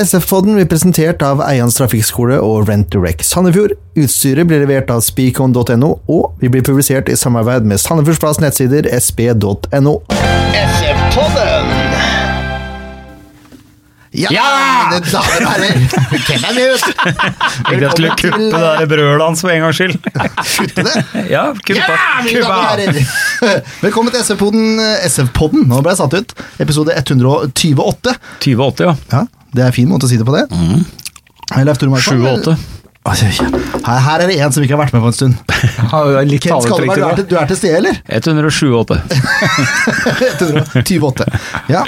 SF-podden blir presentert av Eians trafikkskole og Rent Direct Sandefjord. Utstyret blir levert av speakon.no, og vi blir publisert i samarbeid med Sandefjordsplass nettsider sp.no. SF-podden! Ja, Ja! Det damer og herrer! Hvem er du? Jeg skulle kuppe det der brølet hans for en gangs skyld. Kutte det? Ja, kuppa. Ja! Velkommen til SF-podden. SF-podden, nå ble jeg satt ut. Episode 128. 28, ja. Ja, det er en fin måte å si det på det. Leif Tore Markmann. 7-8. Her, her er det en som ikke har vært med på en stund. Litt Ken Skalleberg, du, er til- du er til stede, eller? 107-8. 128. Ja.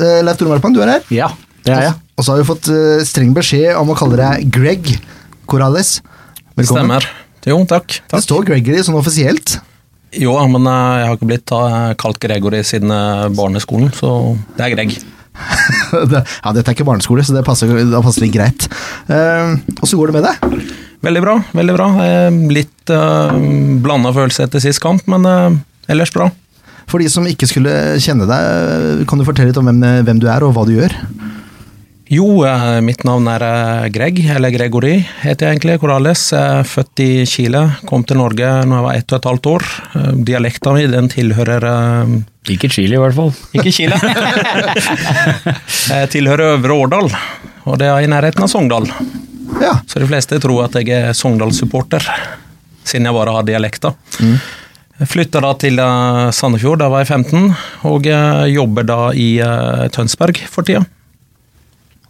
Eh, Leif Tore Markmann, du er her. Ja, det er jeg. Og så har vi fått eh, streng beskjed om å kalle deg Greg Corrales. Velkommen. Stemmer. Jo, takk. Det takk. står Gregory sånn offisielt. Jo, men eh, jeg har ikke blitt eh, kalt Gregory siden eh, barneskolen, så det er Greg. Ja, dette er ikke barneskole, så det passer, det passer litt greit. Uh, Åssen går det med deg? Veldig bra. veldig bra. Eh, Litt uh, blanda følelse etter sist kamp, men uh, ellers bra. For de som ikke skulle kjenne deg, kan du fortelle litt om hvem, hvem du er og hva du gjør? Jo, uh, mitt navn er eh, Greg, eller Gregory heter jeg egentlig. Corales. Jeg er født i Chile. Kom til Norge når jeg var ett og et halvt år. Eh, Dialekta mi den tilhører eh, Ikke Chile, i hvert fall. Ikke Chile. jeg tilhører Øvre Årdal, og det er i nærheten av Sogndal. Ja. Så de fleste tror at jeg er Sogndal-supporter, siden jeg bare har dialekta. Jeg flytta da til eh, Sandefjord da var jeg 15, og jeg jobber da i eh, Tønsberg for tida.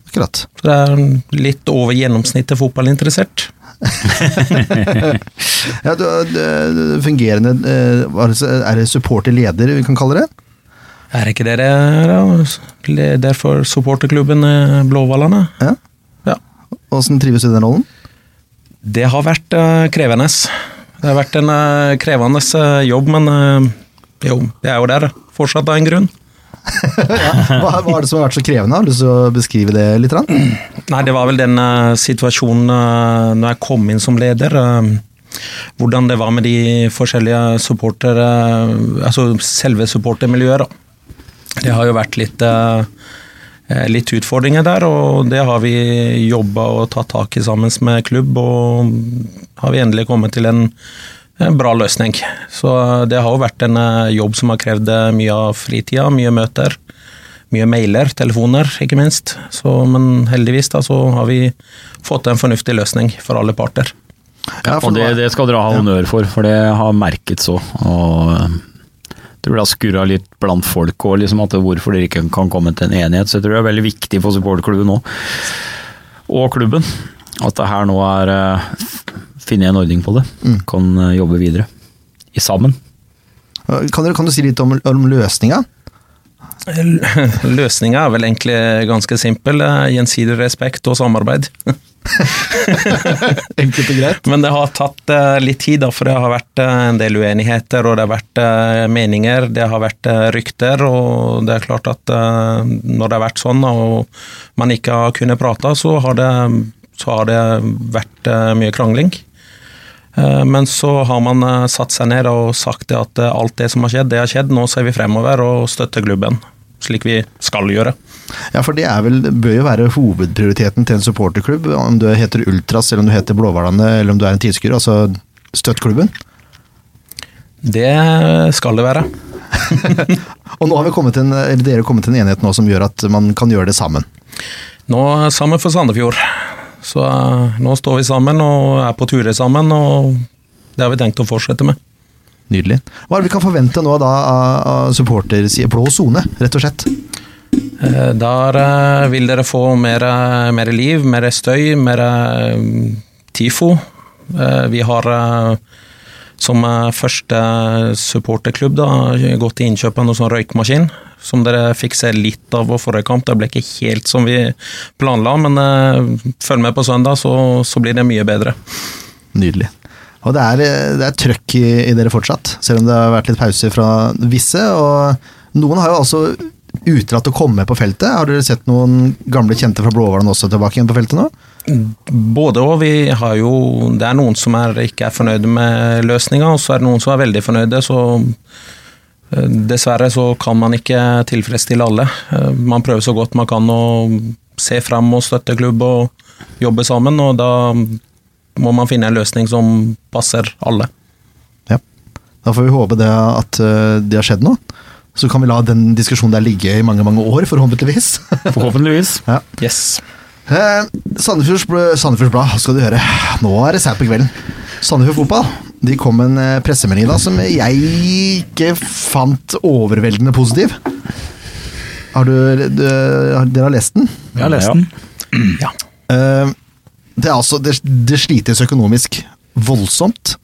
Akkurat. Så det er litt over gjennomsnittet fotballinteressert. Ja, du, du, fungerende eh, er det- Er supporterleder vi kan kalle det? Er ikke er, da? Leder for supporterklubben eh, Blåhvalene? Ja. Ja. Åssen trives du i den rollen? Det har vært eh, krevende. Det har vært en eh, krevende eh, jobb, men eh, jo, det er jo der fortsatt av en grunn. Hva, hva er det som har vært så krevende? Har du lyst til å beskrive det litt? Nei, det var vel den eh, situasjonen uh, når jeg kom inn som leder. eh, hvordan det var med de forskjellige supporter... eh, altså selve supportermiljøet. Det har jo vært litt, eh, eh, litt utfordringer der, og det har vi jobba og tatt tak i sammen med klubb, og har vi endelig kommet til en, en bra løsning. Så eh, det har jo vært en eh, jobb som har krevd eh, mye av fritida, mye møter. Mye mailer, telefoner, ikke minst. Så, men heldigvis da, så har vi fått en fornuftig løsning for alle parter. Ja, for Og det, det skal dere ha honnør for, for det har merket så. Og eh, jeg tror det har skurra litt blant folk òg, liksom, hvorfor dere ikke kan komme til en enighet. Så jeg tror det er veldig viktig for supporterklubben nå, og klubben, at det her nå er funnet en ordning på det. Kan eh, jobbe videre. I sammen. Kan du, kan du si litt om, om løsninga? Løsninga er vel egentlig ganske simpel. Gjensidig respekt og samarbeid. Enkelt og greit. Men det har tatt eh, litt tid, da, for det har vært eh, en del uenigheter, og det har vært meninger, det har vært rykter, og det er klart at når det har vært sånn, og man ikke har kunnet prate, så har det, så har det vært mye krangling. Eh, Men så har man eh, satt seg ned og sagt at eh, alt det som har skjedd, det har skjedd. Nå ser vi fremover og støtter klubben, slik vi skal gjøre. Ja, for det vel, bør jo være hovedprioriteten til en supporterklubb, om du heter Ultras, eller om du heter Blåhvalene, eller om du er en tilskuer. Altså, støtt klubben. Det skal det være. Og nå har vi kommet til en, eller dere kommet til en enighet nå som gjør at man kan gjøre det sammen. Nå sammen for Sandefjord. Så eh, nå står vi sammen og er på turer sammen, og det har vi tenkt å fortsette med. Nydelig. Hva er det vi kan forvente nå da av, supportersida? Blå sone, rett og slett. Eh, Der eh, vil dere få mer, mer liv, mer støy, mer TIFO. Vi har som eh, første supporterklubb da, gått til innkjøp av noe sånn røykmaskin, som dere fikk se litt av vår forrige kamp. Det ble ikke helt som vi planla, men uh, følg med på søndag, så, så blir det mye bedre. Nydelig. Og det er, det er trøkk i, i dere fortsatt, selv om det har vært litt pause fra visse. Og noen har jo altså utelatt å komme på feltet. Har dere sett noen gamle kjente fra Blåhvalen også tilbake igjen på feltet nå? Både og. Vi har jo Det er noen som er, ikke er fornøyde med løsninga, og så er det noen som er veldig fornøyde. Så eh, dessverre så kan man ikke tilfredsstille alle. Eh, Man prøver så godt man kan å se fram og støtte klubb og jobbe sammen, og da må man finne en løsning som passer alle. Ja. Da får vi håpe det at eh, det har skjedd noe. Så kan vi la den diskusjonen der ligge i mange mange år, forhåpentligvis. Forhåpentligvis. ja. Yes. Eh, Sandefjords Blad, skal du høre. Nå er det seint på kvelden. Sandefjord Fotball de kom med en eh, pressemelding da som jeg ikke fant overveldende positiv. Har du, du Dere har lest den? Jeg har lest den. Ja. Eh, det, er altså, det, det slites økonomisk voldsomt.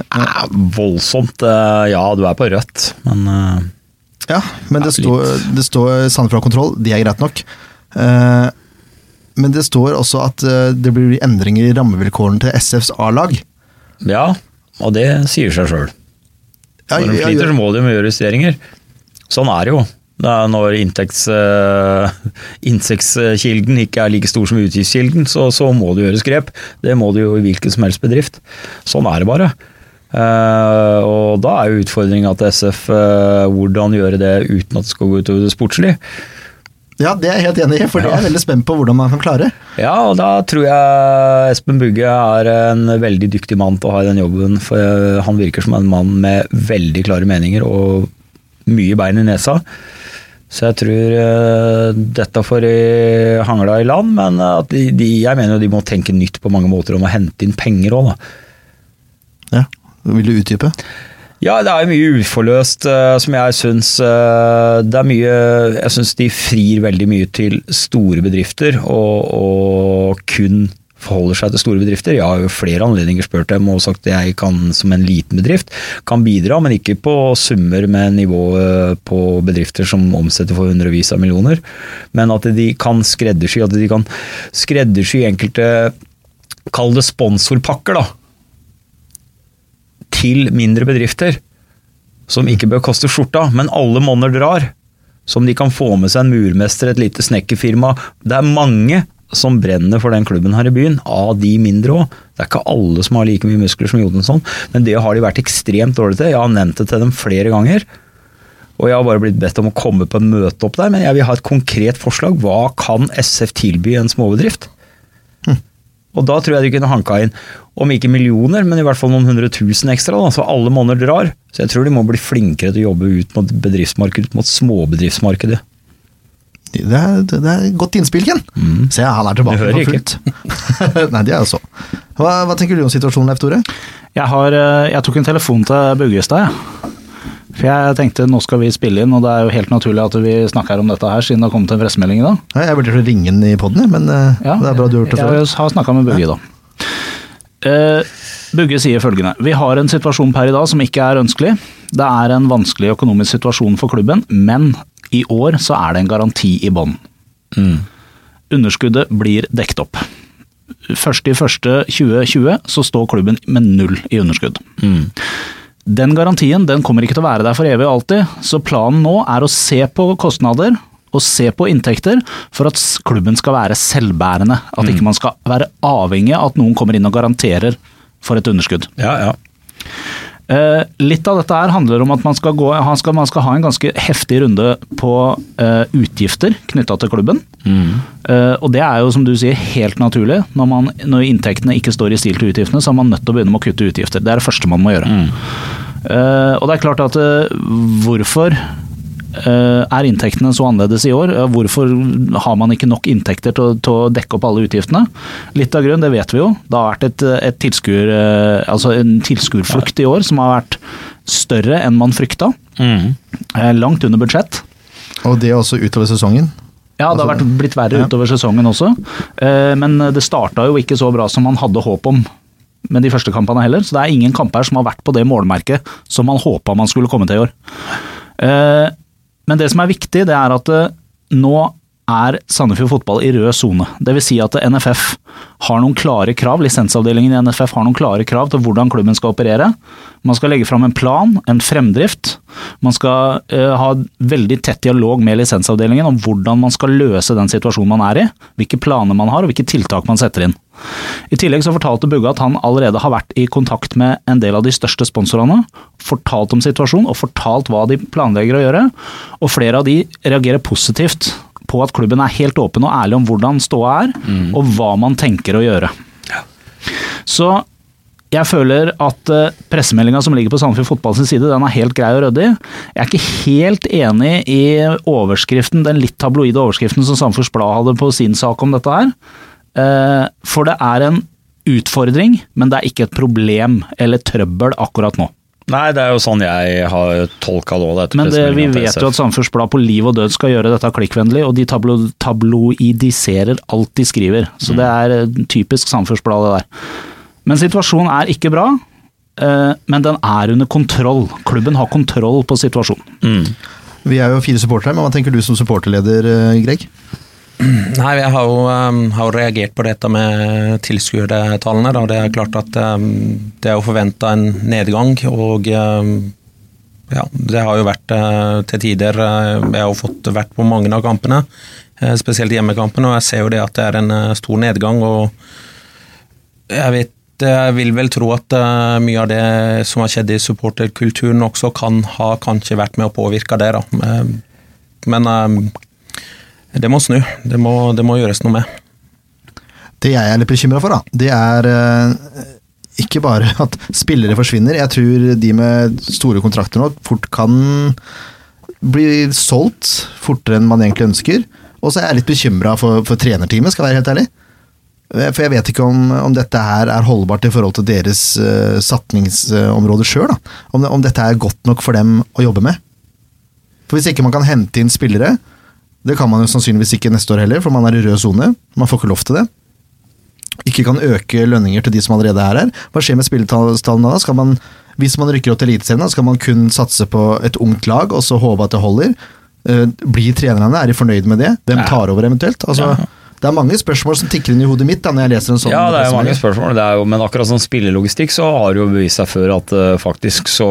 Eh, voldsomt. Ja, du er på rødt, men eh, Ja, men det står, det står Sandefjord kontroll, det er greit nok. Eh, men det står også at eh, det blir endringer i rammevilkårene til SFs A-lag. ja. Og det sier seg sjøl. Når de sliter, så må de gjøre justeringer. Sånn er det jo. Det er når inntekts, eh, inntektskilden ikke er like stor som utgiftskilden, så, så må det gjøres grep. Det må det jo i hvilken som helst bedrift. Sånn er det bare. Uh, og da er jo utfordringa til SF uh, hvordan gjøre det uten at det skal gå utover det sportslige. Ja, det er jeg helt enig i, for det er jeg veldig spent på hvordan man kan klare. Ja, og da tror jeg Espen Bugge er en veldig dyktig mann til å ha i den jobben. For eh, han virker som en mann med veldig klare meninger og mye bein i nesa. Så jeg tror eh, dette får eh, hangla i land, men at de, de, jeg mener jo de må tenke nytt på mange måter om å hente inn penger òg, da. Ja, Vil du utdype? Ja, det er mye uforløst uh, som jeg syns uh, Det er mye Jeg syns de frir veldig mye til store bedrifter, og, og kun forholder seg til store bedrifter. Jeg har jo flere anledninger spurt dem og sagt at jeg kan som en liten bedrift kan bidra, men ikke på summer med nivået på bedrifter som omsetter for hundrevis av millioner. Men at de kan skreddersy, at de kan skreddersy enkelte Kall det sponsorpakker, da til mindre bedrifter som ikke bør koste skjorta, men alle monner drar. Som de kan få med seg en murmester, et lite snekkerfirma. Det er mange som brenner for den klubben her i byen, av de mindre òg. Det er ikke alle som har like mye muskler som Jodensson, men det har de vært ekstremt dårlige til. Jeg har nevnt det til dem flere ganger. Og jeg har bare blitt bedt om å komme på en møte opp der, men jeg vil ha et konkret forslag. Hva kan SF tilby en småbedrift? Og da tror jeg de kunne hanka inn, om ikke millioner, men i hvert fall noen hundre tusen ekstra, da, så alle måneder drar. Så jeg tror de må bli flinkere til å jobbe ut mot bedriftsmarkedet, ut mot småbedriftsmarkedet. Det er, det er godt innspill, Ken. Se, han er tilbake for fullt. Nei, det er jo så. Hva, hva tenker du om situasjonen, Leif Tore? Jeg, har, eh, jeg tok en telefon til Buggestad, jeg. For jeg tenkte nå skal vi spille inn, og det er jo helt naturlig at vi snakker om dette her, siden det har kommet en pressemelding i dag. Nei, Jeg å ringe den i poden, men eh, Ja, det er bra du har gjort det før. Jeg har snakka med Bugge, da. Uh, Bugge sier følgende. Vi har en situasjon per i dag som ikke er ønskelig. Det er en vanskelig økonomisk situasjon for klubben, men i år så er det en garanti i bånn. Underskuddet blir dekt opp. Først i første 2020 så står klubben med null i underskudd. Den garantien den kommer ikke til å være der for evig og alltid, så planen nå er å se på kostnader og se på inntekter for at klubben skal være selvbærende. At ikke man skal være avhengig av at noen kommer inn og garanterer for et underskudd. Ja, ja. Eh, litt av dette her handler om at man skal, gå, han skal, man skal ha en ganske heftig runde på uh, utgifter knytta til klubben. Eh, og det er jo som du sier helt naturlig. Når, man, når inntektene ikke står i stil til utgiftene, så er man nødt til å begynne med å kutte utgifter. Det er det første man må gjøre. Eh, og det er klart at hvorfor er inntektene så annerledes i år? Eh, Hvorfor har man ikke nok inntekter til, å- til å dekke opp alle utgiftene? Litt av grunnen, det vet vi jo. Det har vært et, et tilskuer, eh, altså en tilskuerflukt i år som har vært større enn man frykta. Mm. Langt under budsjett. Og det også utover sesongen. Ja, det har vært, blitt verre Ja. utover sesongen også. Eh, Men det starta jo ikke så bra som man hadde håp om med de første kampene heller. Så det er ingen kamper som har vært på det målmerket som man håpa man skulle komme til i år. Men det som er viktig, det er at eh, nå er Sandefjord fotball i rød sone. Dvs. Si at NFF har noen klare krav, lisensavdelingen i NFF har noen klare krav til hvordan klubben skal operere. Man skal legge fram en plan, en fremdrift. Man skal uh, ha veldig tett dialog med lisensavdelingen om hvordan man skal løse den situasjonen man er i, hvilke planer man har og hvilke tiltak man setter inn. I tillegg så fortalte Bugge at han allerede har vært i kontakt med en del av de største sponsorene, fortalt om situasjonen og fortalt hva de planlegger å gjøre, og flere av de reagerer positivt på at klubben er helt åpen og ærlig om hvordan ståa er, og hva man tenker å gjøre. Så jeg føler at uh, pressemeldinga som ligger på Sandefjord Fotball sin side, den er helt grei og ryddig. Jeg er ikke helt enig i overskriften, den litt tabloide overskriften som Sandefjords Blad hadde på sin sak om dette her. Uh, for det er en utfordring, men det er ikke et problem eller trøbbel akkurat nå. Nei, det er jo sånn jeg har tolka det òg. Men det, vi vet jo at Samfunnsbladet Blad på liv og død skal gjøre dette klikkvennlig, og de tablo, tabloidiserer alt de skriver. Så Mm. det er eh, typisk Samfunnsbladet Blad, det der. Men situasjonen er ikke bra, eh, men den er under kontroll. Klubben har kontroll på situasjonen. Mm. Vi er jo fire supportere, men hva tenker du som supporterleder, eh, Greg? Nei, jeg har jo, um, har reagert på dette med tilskuertallene. Det er klart at um, det er jo forventa en nedgang, og um, ja, det har jo vært uh, til tider uh, Jeg har jo fått vært på mange av kampene, uh, spesielt hjemmekampene, og jeg ser jo det at det er en stor nedgang. og jeg vet jeg vil vel tro at mye av det som har skjedd i supporterkulturen også kan ha kanskje vært med å påvirke det. da. Men, det må snu. Det må, det må gjøres noe med. Det jeg er litt bekymra for, da, det er eh, ikke bare at spillere forsvinner. Jeg tror de med store kontrakter nå fort kan bli solgt fortere enn man egentlig ønsker. Og så er jeg litt bekymra for, for trenerteamet, skal jeg være helt ærlig. Eh, For jeg vet ikke om, om dette her er holdbart i forhold til deres uh, satningsområde sjøl. Om, om dette er godt nok for dem å jobbe med. For Hvis ikke man kan hente inn spillere, det kan man jo sannsynligvis ikke neste år heller, for man er i rød sone. Man får ikke lov til det. Ikke kan øke lønninger til de som allerede er her. Hva skjer med spilletallene da? Skal man, hvis man rykker opp til Eliteserien, skal man kun satse på et ungt lag og så håpe at det holder? Eh, Blir trenerne, er de fornøyd med det? Hvem tar over eventuelt? Altså, Det er mange spørsmål som tikker inn i hodet mitt da, når jeg leser en sånn Ja, det er mange spørsmål, det er jo, men akkurat sånn spillelogistikk så har det jo bevist seg før at uh, faktisk så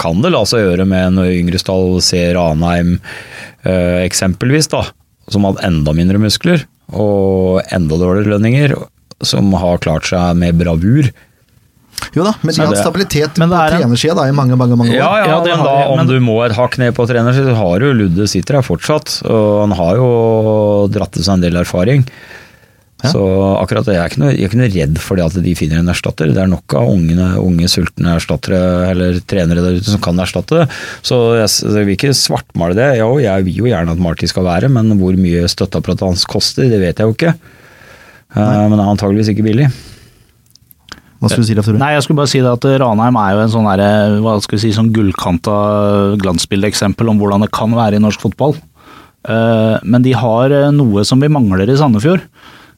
kan det la seg gjøre med når Yngresdal ser se Ranheim uh, eksempelvis, da, som hadde enda mindre muskler og enda dårligere lønninger, som har klart seg med bravur. Jo da, men de har hatt det- stabilitet Men på er trenersida da, i mange mange, mange år. Ja, ja, Ja, da, om men- du må et hakk ned på trenersida, så har jo Ludde sitter her fortsatt. Og han har jo dratt til seg en del erfaring. Ja. Så akkurat det, jeg er ikke noe, jeg er ikke noe redd for det at de finner en erstatter. Det er nok av unge, unge sultne erstattere eller trenere der ute som kan erstatte det. Så jeg, jeg vil ikke svartmale det. Jo, jeg vil jo gjerne at Marty skal være, men hvor mye støtteapparatet hans koster, det vet jeg jo ikke. Eh, men det er antageligvis ikke billig. Hva skulle du si, Leif Tore? Nei, jeg skulle bare si det at Ranheim er jo en sånn der, hva skal vi si, sånn gullkanta glansbildeeksempel om hvordan det kan være i norsk fotball. Eh, Men de har eh, noe som vi mangler i Sandefjord.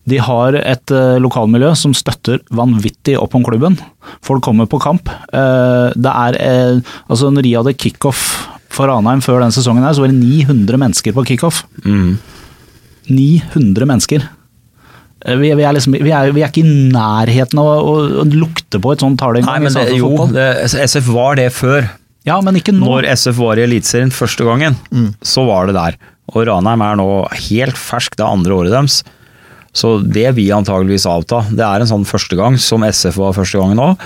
De har et eh, lokalmiljø som støtter vanvittig opp om klubben. Folk kommer på kamp. Eh, Det er eh, Altså, når de hadde kickoff for Ranheim før den sesongen her, så var det 900 mennesker på kickoff. Mm. 900 mennesker. Eh, Vi, vi, er liksom, vi, er, vi er ikke i nærheten av å, å, å lukte på et sånt tall engang. jo, det, SF var det før. Ja, men ikke nå. Når SF var i Eliteserien første gangen, så var det der. Og Ranheim er nå helt fersk, det er andre året deres. Så det vil antageligvis avta. Det er en sånn første gang, som SF var første gangen òg.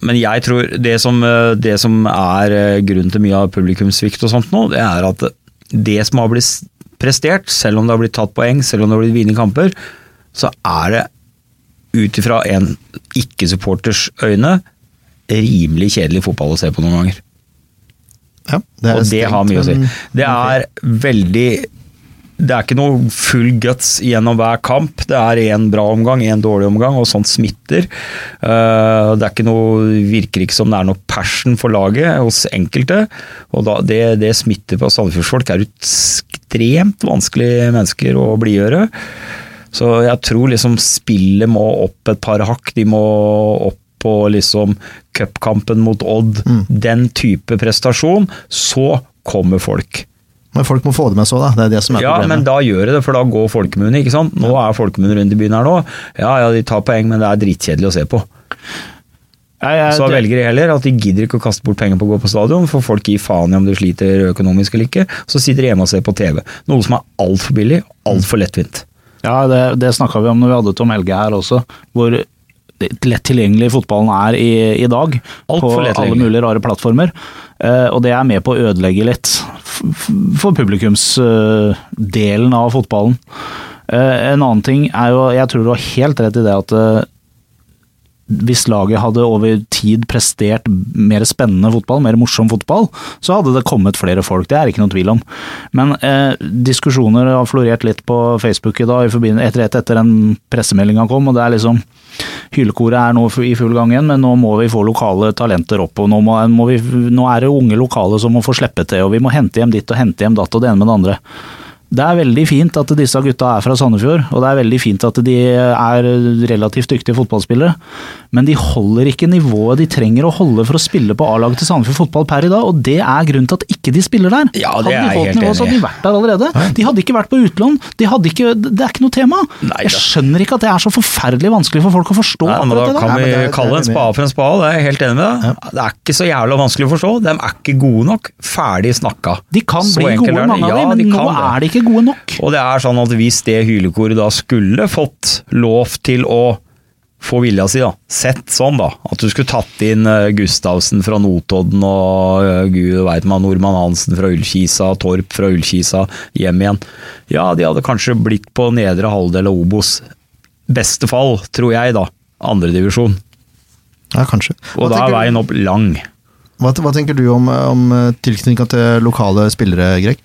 Men jeg tror det som, eh, det som er eh, grunnen til mye av publikumssvikt og sånt nå, det er at det som har blitt prestert, selv om det har blitt tatt poeng, selv om det har blitt vunnet kamper, så er det ut ifra en ikke-supporters øyne rimelig kjedelig fotball å se på noen ganger. Ja, og det stengt, har mye å si. Det er veldig Det er ikke noe full guts gjennom hver kamp. Det er én bra omgang, én dårlig omgang, og sånt smitter. Eh, Det er ikke noe, virker ikke som det er noe passion for laget hos enkelte. Og da, det, det smitter på Sandefjordsfolk. er ekstremt vanskelige mennesker å blidgjøre. Så jeg tror liksom spillet må opp et par hakk. De må opp på liksom cupkampen mot Odd. Den type prestasjon. Så kommer folk. Men folk må få det med så, da. Det er det som er Ja, problemet. men da gjør det det, for da går folkemunne. ikke sant? Nå er folkemunne rundt i byen her nå. Ja, ja, de tar poeng, men det er dritkjedelig å se på. Jeg, jeg, Så det- velger de heller at de gidder ikke å kaste bort penger på å gå på stadion, for folk gir faen i om de sliter økonomisk eller ikke. Så sitter de hjemme og ser på TV. Noe som er altfor billig, altfor lettvint. Ja, det, det snakka vi om når vi hadde Tom Helge her også. Hvor lett tilgjengelig fotballen er i, i dag. Alt på alle mulige rare plattformer. Uh, og det er med på å ødelegge litt for publikumsdelen av fotballen. Uh, en annen ting er jo, jeg tror du har helt rett i det at eh, hvis laget hadde over tid prestert mer spennende fotball, mer morsom fotball, så hadde det kommet flere folk. Det er ikke noe tvil om. Men eh, diskusjoner har florert litt på Facebook i dag etter, etter, etter den pressemeldinga kom, og det er liksom Hylekoret er nå i full gang igjen, men nå må vi få lokale talenter opp. og Nå, må, må vi, nå er det unge lokale som må få slippe til, og vi må hente hjem ditt og hente hjem datt og det ene med det andre. Det er veldig fint at disse gutta er fra Sandefjord, og det er veldig fint at de er relativt dyktige fotballspillere, men de holder ikke nivået de trenger å holde for å spille på A-laget til Sandefjord fotball per i dag, og det er grunnen til at ikke de spiller der. Ja, det hadde de fått holdt nivået, så hadde de vært der allerede. De hadde ikke vært på utlån, de hadde ikke, det er ikke noe tema. Neida. Jeg skjønner ikke at det er så forferdelig vanskelig for folk å forstå Nei, men da kan. Nei, vi det kalle en spade for en spade, det er jeg helt enig med deg. Det er ikke så jævla vanskelig å forstå. De er ikke gode nok. Ferdig snakka. De kan Så bli gode, mange av Ja, dem, men de nå det. er de ikke gode nok. Og det er sånn at hvis det hylekoret da skulle fått lov til å få vilja si, da, sett sånn da, at du skulle tatt inn eh, Gustavsen fra Notodden og eh, gud veit man, Nordmann Hansen fra Ullkisa, Torp fra Ullkisa, hjem igjen. Ja, de hadde kanskje blitt på nedre halvdel av Obos. Beste fall, tror jeg da, andredivisjon. Ja, kanskje. Og da er veien opp lang. hva, hva tenker du om, om tilknytninga til lokale spillere, Greg?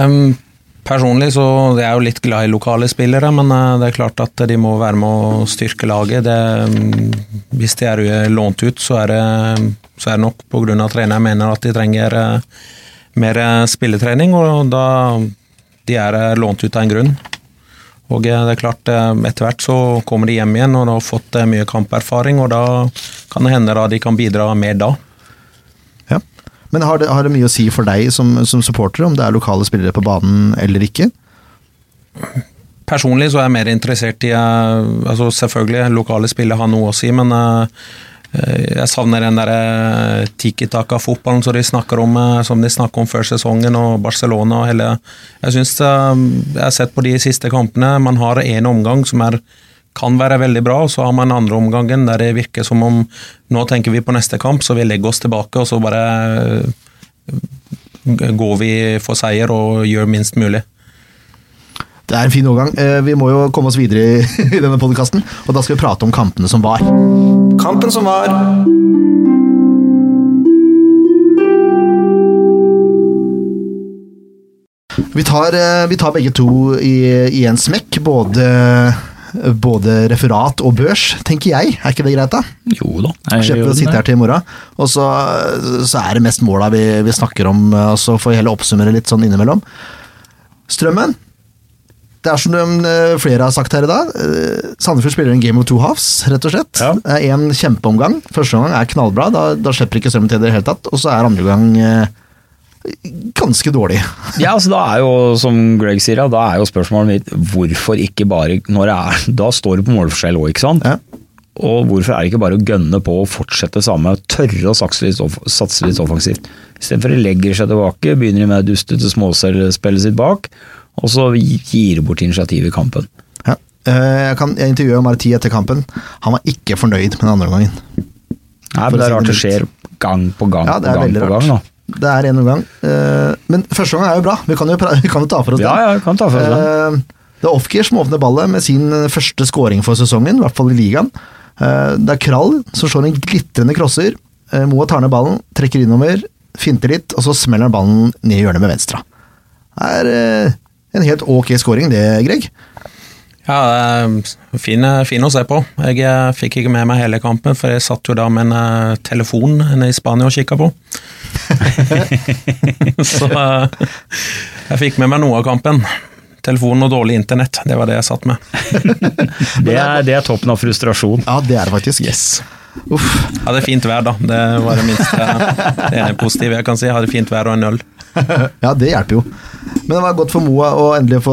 Em, personlig så jeg er jo litt glad i lokale spillere, men eh, det er klart at de må være med å styrke laget. Det, hvis de er lånt ut, så er det, så er det nok pga. at treneren mener at de trenger eh, mer eh, spilletrening, og da de er lånt ut av en grunn. Og det er klart, etter hvert så kommer de hjem igjen og de har fått mye kamperfaring, og da kan det hende da de kan bidra mer da. Men har det, har det mye å si for deg som, som supporter om det er lokale spillere på banen eller ikke? Personlig så er jeg mer interessert i eh, altså Selvfølgelig, lokale spillere har noe å si, men eh, eh, jeg savner den der tiki-taka-fotballen som de snakker om som de snakker om før sesongen, og Barcelona og hele Jeg syns Jeg har sett på de siste kampene, man har en omgang som er kan være veldig bra, og så har man andre omgangen der det virker som om nå tenker vi på neste kamp, så vi legger oss tilbake, og så bare eh, går vi for seier og gjør minst mulig. Det er en fin overgang. Eh, Vi må jo komme oss videre i, denne podkasten, og da skal vi prate om kampene som var. Kampen som var. Vi tar, eh, vi tar begge to i, i en smekk, både, både referat og børs, tenker jeg. Er ikke det greit, da? Jo da. Slipper å sitte her til i morgen. Og så, så er det mest måla vi, vi snakker om, og så får vi heller oppsummere litt sånn innimellom. Strømmen. Det er som de, flere har sagt her i dag, eh, Sandefjord spiller en game of two halves, rett og slett. Ja. Er en kjempeomgang. Første omgang er knallbra, da, da slipper ikke Strømmen til det i det hele tatt. Og så er andre gang eh, ganske dårlig. Ja, altså da er jo, som Greg sier, da er jo spørsmålet mitt hvorfor ikke bare når det er, Da står det på målforskjell òg, ikke sant? Ja. Og hvorfor er det ikke bare å gønne på å fortsette samme, tørre å satse litt, off satse litt offensivt? Istedenfor å legge seg tilbake, begynner de med dustete småspillet sitt bak, og så gir de bort initiativet i kampen. Ja. Eh, Jeg, kan, jeg intervjuet Marti etter kampen. Han var ikke fornøyd med den andre omgangen. Nei, men Det er rart det det skjer gang på gang Ja, det på er gang på gang. Da. Det er en omgang. Eh, Men første gang er jo bra. Vi kan jo, vi kan jo ta for oss Ja, ja, vi kan ta for oss det. Eh, Det er Ofkir som åpner ballet med sin første scoring for sesongen, i hvert fall i ligaen. Eh, Det er Krall som slår en glitrende crosser. Eh, Moa tar ned ballen, trekker innover, finter litt, og så smeller han ballen ned i hjørnet med venstre. Det er eh, en helt ok scoring, det, Greg. Ja, fin, fin å se på. Jeg eh, fikk ikke med meg hele kampen, for jeg satt jo da med en eh, telefon nede i Spania og kikka på. Så eh, jeg fikk med meg noe av kampen. Telefonen og dårlig internett, det var det jeg satt med. Det er, det er toppen av frustrasjon. Ja, det er det faktisk. Yes. Uff. Hadde fint vær, da. Det var det minste det ene positive jeg kan si. Hadde fint vær og en øl. Ja, det hjelper jo. Men det var godt for Moa å endelig få,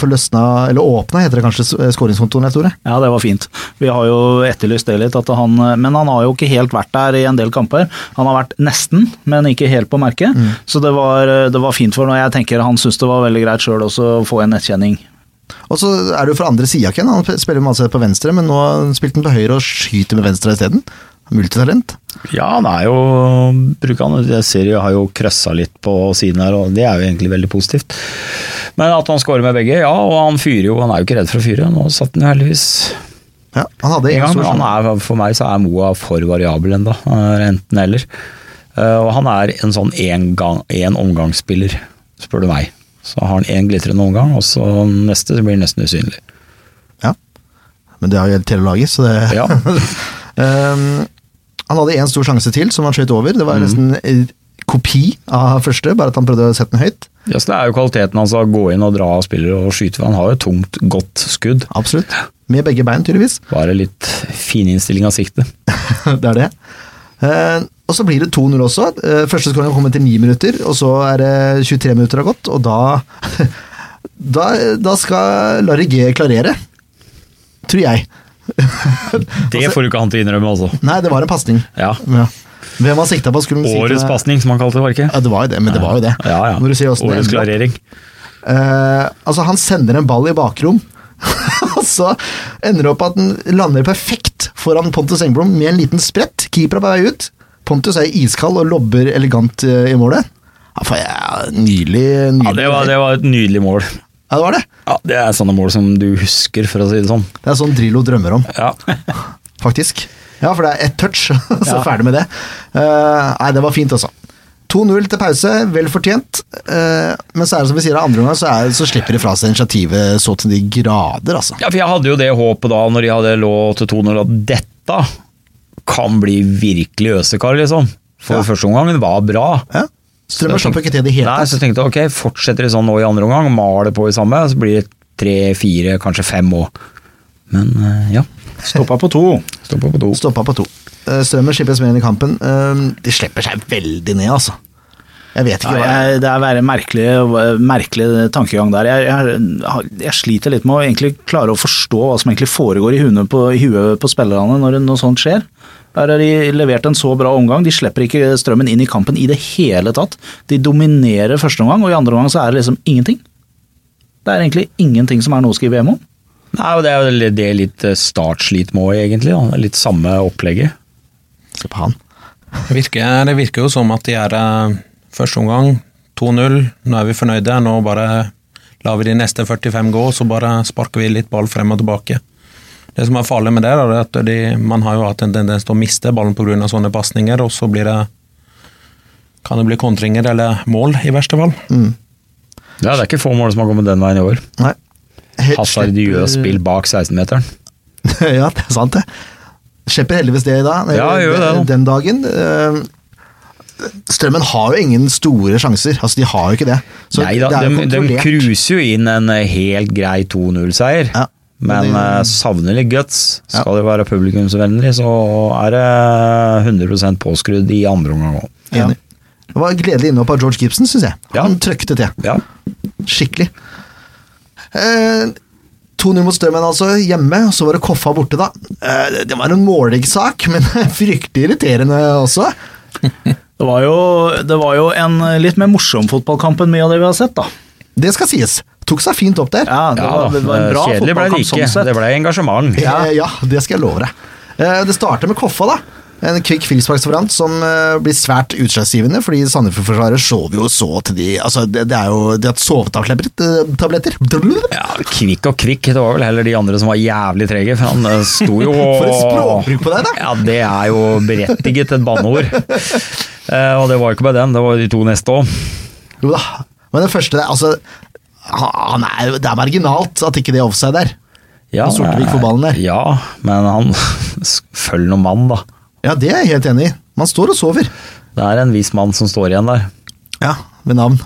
få løsna, eller åpna, heter det kanskje, skåringskontoen, Tore? Ja, det var fint. Vi har jo etterlyst det litt, han, men han har jo ikke helt vært der i en del kamper. Han har vært nesten, men ikke helt på merket. Så det var, det var fint for ham. Jeg tenker han syns det var veldig greit sjøl også å få en nettkjenning Og så er det jo fra andre sida, Ken. Han spiller masse på venstre, men nå spilte han på høyre og skyter med venstre isteden. Multitalent. Ja, han er jo brukende. han, Jeg ser jo, har jo krøssa litt på siden her, og det er jo egentlig veldig positivt. Men at han scorer med begge, ja, og han fyrer jo. Han er jo ikke redd for å fyre. Nå satt han jo heldigvis Ja, han hadde en gang, men han er, for meg så er Moa for variabel ennå. Enten eller. Eh, Og han er en sånn en, gang, en omgangsspiller, spør du meg. Så har han én glitrende omgang, og så neste blir nesten usynlig. Ja. Men det har jo hele laget, så det Ja. Um, han hadde én stor sjanse til som han skjøt over. Det var nesten mm. kopi av første, bare at han prøvde å sette den høyt. Ja, så Det er jo kvaliteten hans å gå inn og dra av spillere og skyte. Han har jo et tungt, godt skudd. Absolutt. Med begge bein, tydeligvis. Bare litt fininnstilling av sikte. det er det. Uh, og så blir det 2-0 også. Eh, første skåringen kommer etter 9 minutter, og så er det 23 minutter har gått, og da Da, da skal Larry G klarere. Tror jeg. Det får du ikke han til å innrømme, altså. Nei, det var en pasning. Ja. Ja. Hvem han sikta på? Skulle han sikte- Årets pasning, som han kalte det, var ikke? Ja, det var jo det, men det var jo det. Ja, ja. Når du sier Årets klarering. Uh, altså, han sender en ball i bakrom, og så ender det opp at den lander perfekt foran Pontus Engblom med en liten sprett. Keeper er på vei ut. Pontus er iskald og lobber elegant eh, i målet. Ja, for jeg, nydelig, nydelig. Ja, det var, det var et nydelig mål. Ja, det var det. Ja, Det er sånne mål som du husker, for å si det sånn. Det er sånn Drillo drømmer om, Ja. faktisk. Ja, for det er ett touch, så Ja. ferdig med det. Uh, nei, det var fint, altså. 2-0 til pause, vel fortjent. Uh, men så er det som vi sier, andre omgang så, er- så slipper de fra seg initiativet så til de grader, altså. Ja, for jeg hadde jo det håpet da, når de hadde lå til 2-0, at dette kan bli virkelig øsekar, liksom. For Ja. første omgangen var bra. Ja. Strømmen Så slapp ikke til i det hele tatt. så jeg ok, fortsetter de sånn nå i andre omgang, maler på i samme, så blir det tre, fire, kanskje fem òg. Men eh, ja, Stoppa på to. stoppa på to. Stoppa på to. Eh, Strømmen slippes med inn i kampen. Eh, De slipper seg veldig ned, altså. Jeg vet ikke Ja, hva jeg, det er en merkelig, merkelig tankegang der. Jeg, jeg, jeg sliter litt med å egentlig klare å forstå hva som egentlig foregår i huet på, på spillerne når noe sånt skjer. Her har de levert en så bra omgang, de slipper ikke strømmen inn i kampen i det hele tatt. De dominerer første omgang, og i andre omgang så er det liksom ingenting. Det er egentlig ingenting som er noe å skrive hjem om. Nei, og Det er jo det litt startslit må, egentlig. Da. Litt samme opplegget. Se på han. Det virker, det virker jo som at de er eh, første omgang 2-0, nå er vi fornøyde, nå bare lar vi de neste 45 gå, så bare sparker vi litt ball frem og tilbake. Det som er farlig med det, er at de, man har jo hatt en tendens til å miste ballen pga. sånne pasninger, og så blir det kan det bli kontringer eller mål, i verste fall. Ja, Det er ikke få mål som har kommet den veien i år. Nei. Hasard Hasardiøst spill bak 16-meteren. ja, det er sant, det. Slipper heldigvis det i dag. Ja, gjør det. Den dagen. Eh, Strømmen har jo ingen store sjanser. Altså, de har jo ikke det. Så Nei da, det er jo de, de cruiser jo inn en helt grei 2-0-seier. Ja, Men uh, eh, savner litt guts. Ja. Skal det være publikumsvennlig, så er det 100% påskrudd i andre omgang òg. Det var gledelig innhopp av George Gibson, syns jeg. Ja. Han trøkte til. Ja. Skikkelig. Eh, 2-0 mot Strømmen, altså, hjemme. og Så var det Koffa borte, da. Eh, det var en målleggssak, men fryktelig irriterende også. Det var jo, det var jo en litt mer morsom fotballkamp enn mye av det vi har sett, da. Det skal sies. Tok seg fint opp der. Ja, det, var, det var en bra Kjedelig ble det ikke. sånn. Det ble engasjement. Ja. ja, det skal jeg love deg. Eh, Det starter med Koffa, da. En kvikk frisparksvariant som eh, blir svært utslagsgivende, fordi Sandefjord-forsvaret vi jo så til de Altså, det, det er jo De har sovetabletter. Ja, Kvikk og kvikk, det var vel heller de andre som var jævlig trege. For han eh, sto jo og For et språkbruk på deg, da! Ja, det er jo berettiget et banneord. Eh, og det var ikke bare den, det var de to neste òg. Jo da. Men den første Altså, han er, det er marginalt at ikke det er offside der. Ja, Sortevik får ballen der. Ja, men han Følg noen mann, da. Ja, det er jeg helt enig i. Man står og sover. Det er en viss mann som står igjen der. Ja, ved navn.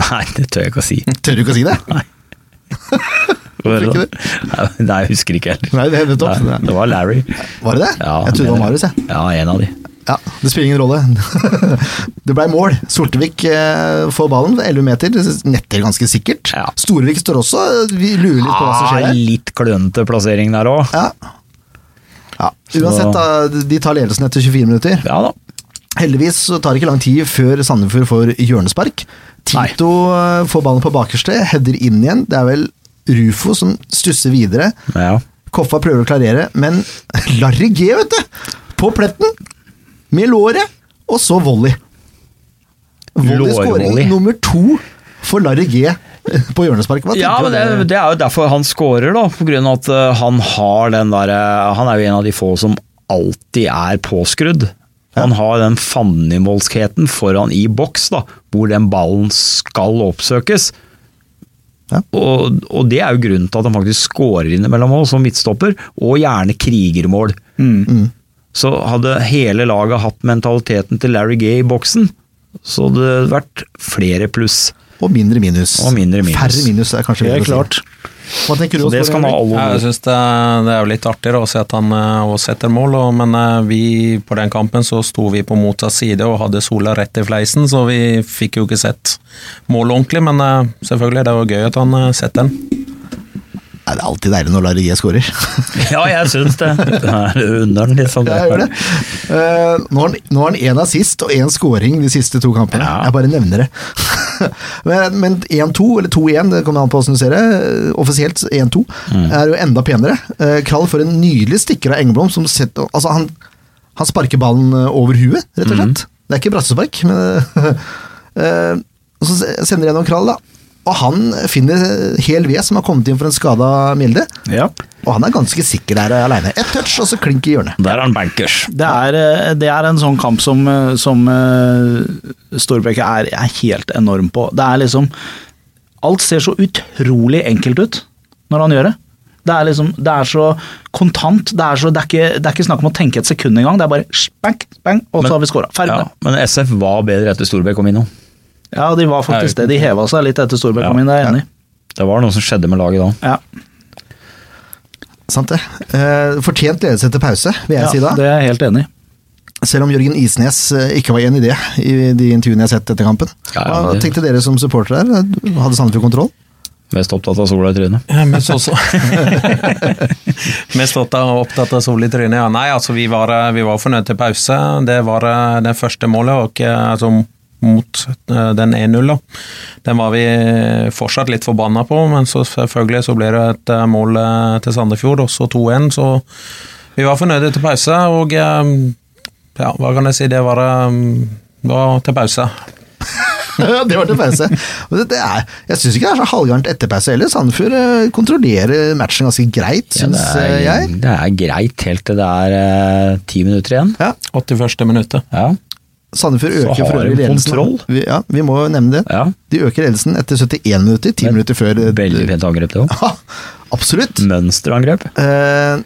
Nei, det tør jeg ikke å si. Tør du ikke å si det? Hvorfor ikke det? Nei, Nei, jeg husker ikke heller. Nei, det. Nei, det var Larry. Var det det? Ja, jeg trodde det var Marius, jeg. Ja, en av de. Ja, Det spiller ingen rolle. det blei mål. Sortevik eh, får ballen, 11 meter, netter ganske sikkert. Ja. Storevik står også, vi lurer litt på hva som skjer Ah, der. litt klønete plassering der òg. Ja. ja. Uansett, da, de tar ledelsen etter 24 minutter. Ja da. Heldigvis så tar det ikke lang tid før Sandefjord får hjørnespark. Tito Nei. får ballen på bakerste, header inn igjen. Det er vel Rufo som stusser videre. Ja. Koffa prøver å klarere, men Larry G, vet du! På pletten! Med låret, og så volley. Volley-skåring nummer to for Larry G på hjørnespark. Ja, men det, det? er jo derfor han scorer, da. På grunn av at eh, han har den derre Han er jo en av de få som alltid er påskrudd. Han har den fandenivoldskheten foran i boks, da, hvor den ballen skal oppsøkes. Ja. Og, og det er jo grunnen til at han faktisk scorer innimellom oss som midtstopper, og gjerne krigermål. Mm. Så hadde hele laget hatt mentaliteten til Larry Gay i boksen, så hadde det vært flere pluss. Og mindre minus. Og mindre minus. Færre minus er kanskje å si. klart. Hva tenker du Så det skal Ja, jeg synes det, det er jo litt artigere å se at han eh, også setter mål, og, men eh, vi på den kampen så sto vi på motsatt side og hadde sola rett i fleisen, så vi fikk jo ikke sett målet ordentlig, men eh, selvfølgelig det var gøy at han setter den. Det er alltid deilig når Larry G scorer. Ja, jeg syns det. Det er under den, liksom. Ja, jeg gjør det. Eh, nå har han- én assist og én scoring de siste to kampene. Ja. Jeg bare nevner det. men men 1-2, eller 2-1, det kommer an på hvordan du ser det. eh, Offisielt 1-2 Mm. er jo enda penere. Eh, Krall får en nydelig stikker av Engblom som setter Altså, han, han sparker ballen over huet, rett og Mm. slett. Det er ikke brassespark, men Og så sender jeg gjennom Krall, da. Og han finner Hel ved som har kommet inn for en skada Mjelde. Ja. Og han er ganske sikker der aleine. Ett touch, og så klink i hjørnet. Der er han bankers. Det er, eh, det er en sånn kamp som, eh, som eh, Storbekk er, er helt enorm på. Det er liksom Alt ser så utrolig enkelt ut når han gjør det. Det er liksom, det er så kontant. Det er, så, det er, ikke, det er ikke snakk om å tenke et sekund engang. Det er bare spank, bang, og Men- så har vi scora. Ferdig Ja, det. men SF var bedre etter Storbekk kom inn nå. Ja, de var faktisk det. De heva seg litt etter Storbekk Ja. kom inn, det er jeg enig i. Det var noe som skjedde med laget da. Ja, Sant det. Eh, fortjent ledelse etter pause, vil jeg ja, si da. det er jeg helt enig i. Selv om Jørgen Isnes eh, ikke var enig i det i de intervjuene jeg har sett etter kampen. Ja, ja, Hva det- tenkte dere som supportere der? Hadde Sandefjord kontroll? Mest opptatt av sola i trynet. Ja, mest også. mest opptatt av sol i trynet, ja. Nei, altså vi var, vi var fornøyd til pause. Det var eh, det første målet, og altså, mot eh, den 1-0. da. Den var vi fortsatt litt forbanna på, men så selvfølgelig så ble det et eh, mål eh, til Sandefjord, også 2-1. Så vi var fornøyde til pause, og ja, hva kan jeg si, det var, det var til pause. Ja, det var til pause. Er, jeg syns ikke det er så halvgærent etter pause heller. Sandefjord kontrollerer matchen ganske greit, Ja, syns det, er, jeg. det er greit helt til det er ti minutter igjen. Ja, 81. minuttet. Ja. Sandefjord øker for øvrig ledelsen. kontroll. Vi, ja, vi må jo nevne det. ja. De øker ledelsen etter 71 minutter, 10 Men minutter før Veldig fint angrep, det òg. Absolutt. Mønsterangrep. Eh,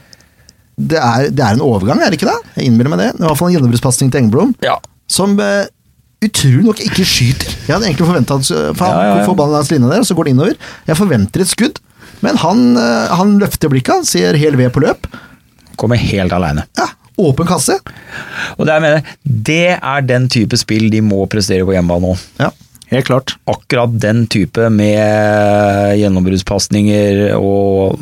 det, er, det er en overgang, er det ikke det? Jeg innbiller meg det. Det var i hvert fall en gjennombruddspasning til Engblom, Ja. som eh, utrolig nok ikke skyter. Jeg hadde egentlig forventa at han Ja, får ballen langs linja der, og så går det innover. Jeg forventer et skudd, men han, eh, han løfter blikket, han ser hel ved på løp. Kommer helt aleine. Ja, åpen kasse. Og det, jeg mener, det er den type spill de må prestere på hjemmebane nå. Ja. Helt klart. Akkurat den type med gjennombruddspasninger og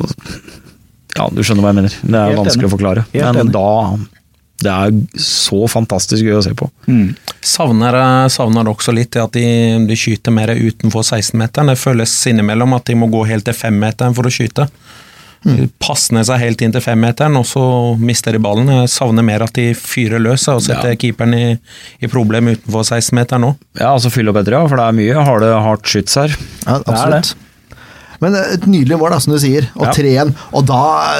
Ja, du skjønner hva jeg mener. Det er Helt vanskelig enig. å forklare. Helt Men enig. da Det er så fantastisk gøy å se på. Mm. Savner, eh, savner også litt at de, de skyter mer utenfor 16-meteren. Det føles innimellom at de må gå helt til 5-meteren for å skyte. De passer ned seg helt inn til 5-meteren, og så mister de ballen. Jeg savner mer at de fyrer løs og setter Ja. keeperen i, i problem utenfor 16-meteren nå. Ja, altså fylle opp etter, ja, for det er mye harde, hardt skyts her. Ja, er absolutt. Men eh, et nydelig mål, da, som du sier. Og Ja. 3-1. Og da,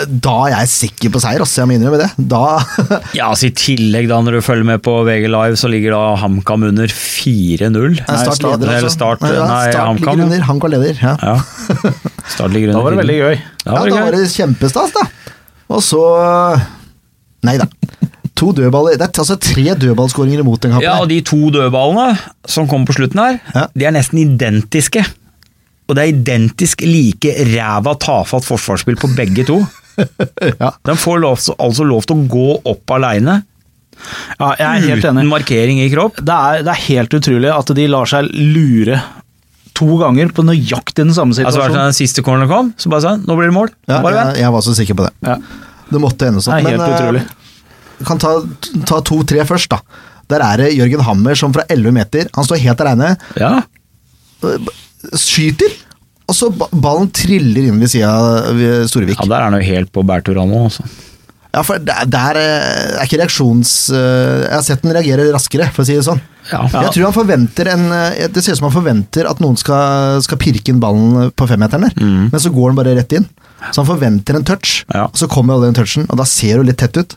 da er jeg sikker på seier, altså. Jeg må innrømme det. Da Ja, altså I tillegg, da når du følger med på VG Live, så ligger da HamKam under 4-0. er Start leder, altså. Start, Nei, start nei, start HamKam. ligger under. HamKam leder. Ja. Ja. Da var det 4-0. veldig gøy. Ja, Ja, det da var var det kjempestas, da. Og så Nei da. To dødballer. Det er altså tre dødballskåringer imot den kampen. Ja, og de to dødballene som kom på slutten her, Ja. de er nesten identiske. Og det er identisk like ræva tafatt forsvarsspill på begge to. Ja. De får lov, altså lov til å gå opp aleine, Ja, jeg er helt uten enig. markering i kropp. Det er, det er helt utrolig at de lar seg lure to ganger på nøyaktig den samme Altså situasjonen. Altså, den siste corneren kom, så bare sånn, nå blir det mål. Ja, Bare vent. jeg, jeg var så sikker på det. Ja, Det måtte ende sånn. helt Men eh, utrolig. kan ta, ta to-tre først, da. Der er det Jørgen Hammer som fra 11 meter Han står helt aleine, Ja. skyter, og så ballen triller inn ved sida av Storevik. Ja, Der er han jo helt på bærtur han nå, altså. Ja, for der, der eh, er ikke reaksjons... eh, Jeg har sett den reagere raskere, for å si det sånn. Ja. Jeg tror han forventer en eh, Det ser ut som han forventer at noen skal, skal pirke inn ballen på femmeteren der, Mm. men så går den bare rett inn. Så han forventer en touch, Ja. og så kommer jo den touchen, og da ser du litt tett ut.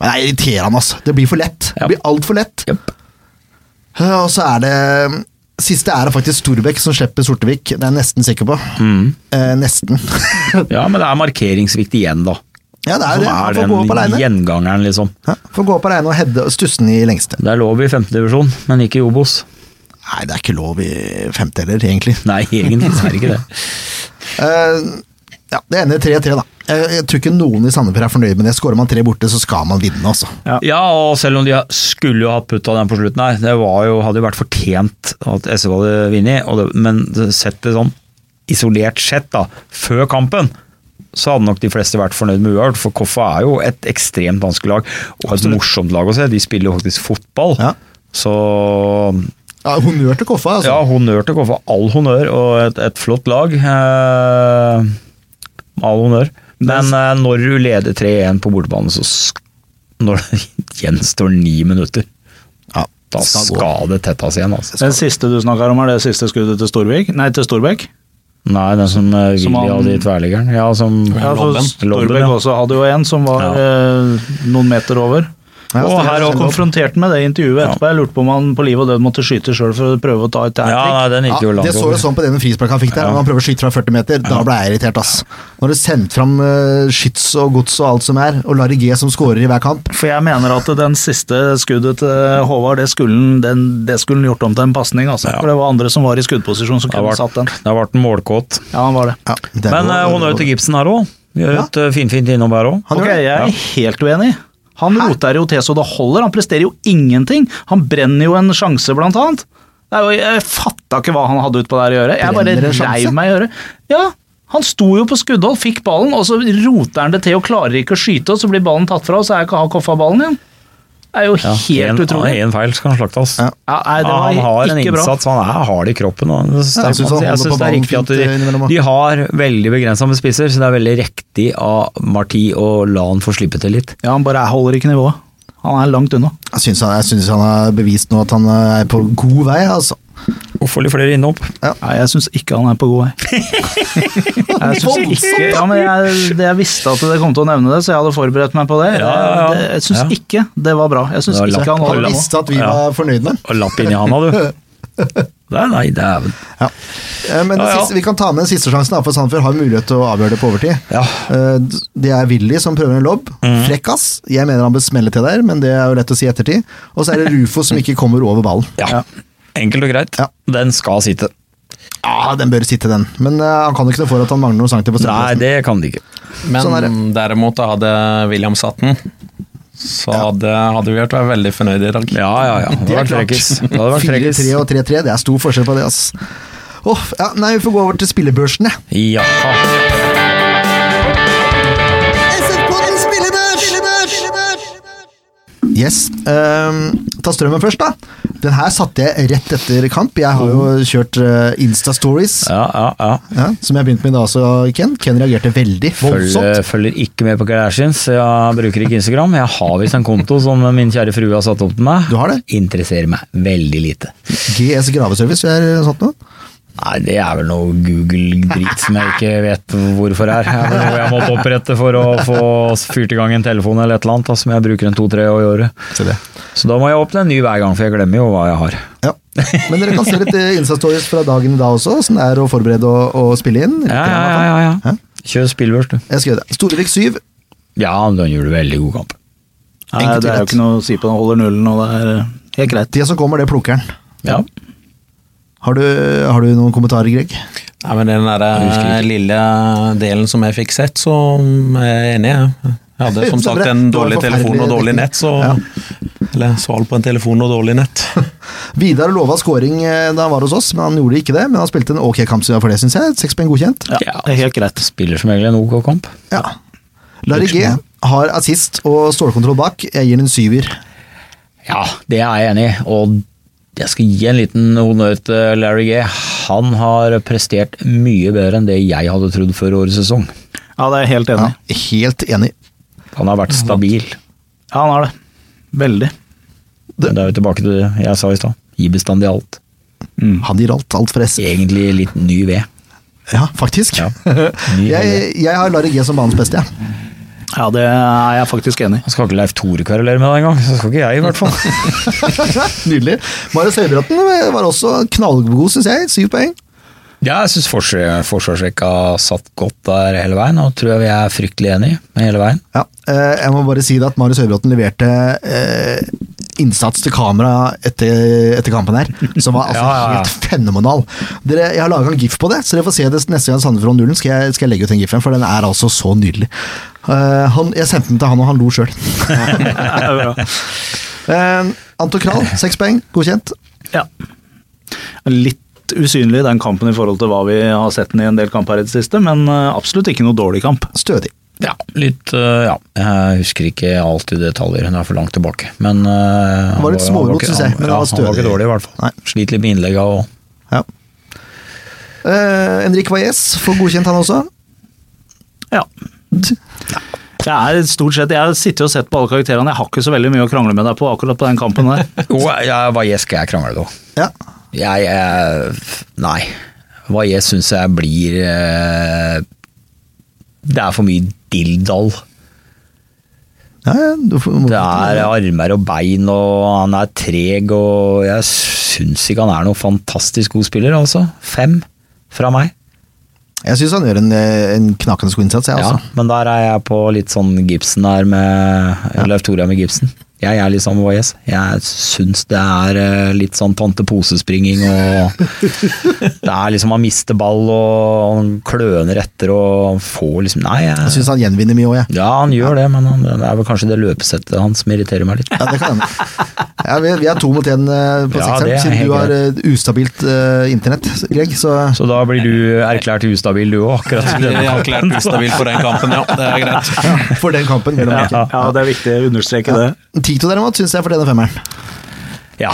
Men det er irriterende, altså. Det blir for lett. Det blir altfor lett. Eh, Og så er det Siste er det faktisk Storbekk som slipper Sortevik, det er jeg nesten sikker på. Mm. Eh, nesten. ja, men det er markeringssvikt igjen, da. Ja, det er jo det. Han får gå opp gjengangeren, liksom. Ja, får gå opp alene og hedde og stusse i lengste. Det er lov i femtedivisjon, men ikke i Obos. Nei, det er ikke lov i femte heller, egentlig. Nei, egentlig så er det ikke det. uh, ja, Det ender 3-3, da. Jeg, jeg tror ikke noen i Sandefjord er fornøyd med det. Skårer man tre borte, så skal man vinne, altså. Ja. Ja, og selv om de skulle jo hatt putta den på slutten her, det var jo, hadde jo vært fortjent at SV hadde vunnet, og men sett det sånn isolert sett, da, før kampen, så hadde nok de fleste vært fornøyd med uavgjort, for Koffa er jo et ekstremt vanskelig lag, og et morsomt lag å se. De spiller jo faktisk fotball. Ja. Så Ja, Honnør til Koffa, altså. ja, honnør til Koffa. All honnør, og et, et flott lag. Eh, all honnør. Men eh, når du leder 3-1 på bortebane, så sk når det gjenstår ni minutter, Ja, da skal skal det tettes igjen. Altså. Den siste du snakker om, er det siste skuddet til Storvik? Nei, til Storbekk? Nei, den som uh, Willy hadde i tverliggeren. Ja, som Ja, Lobben. Storbekk ja. også hadde jo en som var Ja. eh, noen meter over. Ja, og her og stemmer. konfronterte med det intervjuet etterpå. Jeg lurte på om han på liv og død måtte skyte sjøl for å prøve å ta et Ja, nei, den Ja, gikk jo langt det så jo sånn på den frispark han fikk der, Ja. når han prøver å skyte fra 40 meter. Da ble jeg irritert, ass. Når du sendte fram uh, skyts og gods og alt som er, og Larry G som scorer i hver kamp. For jeg mener at den siste skuddet til Håvard, det skulle han den- det skulle han gjort om til en pasning. Altså. Ja. For det var andre som var i skuddposisjon som kunne satt den. har vært en målkåt. Ja, han var det. Ja, det er Men jo- uh, honnør til Gibson her òg. Gjør Ja. et uh, finfint innom her òg. Han ok, jeg er helt uenig. Han roter jo til så det holder, han presterer jo ingenting. Han brenner jo en sjanse, blant annet. Det jo, jeg fatta ikke hva han hadde utpå der å gjøre. Jeg bare reiv meg i øret. Ja, han sto jo på skuddhold, fikk ballen, og så roter han det til og klarer ikke å skyte, og så blir ballen tatt fra, og så er ikke ha koffa ballen igjen. Det er jo Ja, helt en, utrolig. En feil skal han slaktes. Ja. Ja, nei, det var han har en innsats, bra. han er hard i kroppen. Og jeg holder det er riktig at de, de har veldig begrensa med spisser, så det er veldig riktig av Marti å la han få slippe til litt. Ja, han bare holder ikke nivået. Han er langt unna. Jeg syns han, jeg synes han har bevist nå at han er på god vei, altså. Og få litt flere innhopp. Nei, jeg syns ikke han er på god vei. Jeg synes ikke, ja, men jeg, det, jeg visste at det kom til å nevne det, så jeg hadde forberedt meg på det. Ja, ja, ja. Det, jeg syns Ja. ikke det var bra. Jeg syns ikke han hadde visste at vi Ja. var fornøyde. Og lapp inn i handa, du. Nei, nei, dæven. ja. Eh, Men det Ja, ja. Siste, vi kan ta med den siste sjansen, for Sandefjord har mulighet til å avgjøre det på overtid. Ja. Eh, Det er Willy som prøver en lobb. Mm. Frekkas. Jeg mener han bør smelle til der, men det er jo lett å si i ettertid. Og så er det Rufo som ikke kommer over ballen. Ja. Enkelt og greit. Ja. Den skal sitte. Ja, den bør sitte, den. Men uh, han kan jo ikke noe for at han mangler noen centimeter på Nei, det kan de ikke. Men Sånn er derimot da hadde William satt den, så hadde, hadde vi vært veldig fornøyd i dag. Ja, ja, ja. Det Det hadde vært frekkis. Det hadde vært 4-3 og 3-3, det er stor forskjell på det, ass. Åh, ja, nei, vi får gå over til spillebørsen, jeg. Ja. Yes. ehm, ta strømmen først, da. Den her satte jeg rett etter kamp. Jeg har jo kjørt uh, Insta-stories, Ja, ja, ja. ja, som jeg begynte begynt med da også, Ken. Ken reagerte veldig Følger, voldsomt. følger ikke med på Kardashians. Jeg bruker ikke Instagram. Jeg har visst en konto som min kjære frue har satt opp til meg. Du har det? Interesserer meg veldig lite. GS Graveservice vi har sånt noe? Nei, det er vel noe Google-drit som jeg ikke vet hvorfor er. Det er noe jeg måtte opprette for å få fyrt i gang en telefon eller et eller annet, som jeg bruker en to-tre år i året. Så da må jeg åpne en ny hver gang, for jeg glemmer jo hva jeg har. Ja. Men dere kan se litt eh, Insta-stories fra dagen i dag også, åssen det er å forberede og, og spille inn. Ja, ja, ja. ja, ja. Kjør spillbørs, du. Jeg skal gjøre det. Storevik 7. Ja, den gjorde veldig god kamp. Nei, det er jo ikke noe å si på den, holder nullen, og det er eh, helt greit. De som kommer, det plukker han. Ja. Har du, har du noen kommentarer, Greg? Nei, men den der eh, lille delen som jeg fikk sett, så er jeg enig. jeg. Hadde som sagt en dårlig telefon og dårlig nett, så Ja. Eller sval på en telefon og dårlig nett. Vidar lova scoring eh, da han var hos oss, men han gjorde ikke det. Men han spilte en ok kamp for det, syns jeg. Seks poeng godkjent. Ja, det er helt greit. Spiller som egentlig en OK kamp. Ja. Larry G har assist og stålkontroll bak. Jeg gir den en syver. Ja, det er jeg enig i. Og jeg skal gi en liten honnør til Larry G. han har prestert mye bedre enn det jeg hadde trodd før årets sesong. Ja, det er jeg helt enig i. Helt enig. Han har vært stabil. Ja, han er det. Veldig. Men det er jo tilbake til det jeg sa i stad. Gi bestandig alt. Han gir alt, alt for S. Egentlig litt ny ved. Ja, faktisk. Ja. Ny jeg, jeg har Larry G som banens beste, jeg. Ja, det er jeg faktisk enig i. Skal ikke Leif Tore kverulere med deg engang, så skal ikke jeg i hvert fall. Nydelig. Marius Høybråten var også knallgod, syns jeg. Syv poeng. Ja, jeg syns forsvarsrekka satt godt der hele veien, og tror jeg vi er fryktelig enige med hele veien. Ja, eh, jeg må bare si det at Marius Høybråten leverte eh, innsats til kamera etter, etter kampen her, som var altså Ja, ja, ja. helt fenomenal. Dere, jeg har laga en gif på det, så dere får se det neste gang Sandefjord 0 skal, jeg- skal jeg legge ut den gifen, for den er altså så nydelig. Eh, han, jeg sendte den til han, og han lo sjøl. uh, Anton Kral, seks poeng, godkjent. Ja. Litt usynlig den kampen i forhold til hva vi har sett den i en del kamper i det siste, men eh, absolutt ikke noe dårlig kamp. Stødig. Ja, litt Ja, jeg husker ikke alltid detaljer, hun er for langt tilbake. Men Han var litt smågodt, syns jeg, men han ja, var Han var ikke dårlig, i hvert fall. Nei. Sliter litt med innlegga og Ja. Uh, Henrik Valles får godkjent, han også. Ja. Det er stort sett, Jeg sitter og sett på alle karakterene, jeg har ikke så veldig mye å krangle med deg på akkurat på den kampen der. Jo, ja, hva jeg skal jeg krangle da? Ja. Jeg, jeg Nei. Hva jeg syns jeg blir øh, Det er for mye dilldall. Ja, ja, Det er armer og bein, og han er treg, og jeg syns ikke han er noen fantastisk god spiller, altså. Fem fra meg. Jeg syns han gjør en, en knakende god innsats, jeg Ja, men der er jeg på litt sånn Gibson der med Leif Tore med Gibson. Jeg er litt samme Voyes. Jeg syns det er eh, litt sånn tante posespringing og Det er liksom han mister ball og han kløner etter og får liksom Nei, Jeg jeg, syns han gjenvinner mye òg, jeg. ja, han gjør det, men han, det er vel kanskje det løpesettet hans som irriterer meg litt. Ja, det kan. Ja, vi, vi er to mot én eh, på Ja, sekseren, er siden du har eh, ustabilt uh, internett, Greg. Så Så da blir du erklært ustabil du òg, akkurat som denne kampen. erklært ustabil for den kampen, ja. Det er greit. for den kampen Ja, ja. ja, det er viktig å understreke det. Tito derimot syns jeg fortjener femmeren. Ja.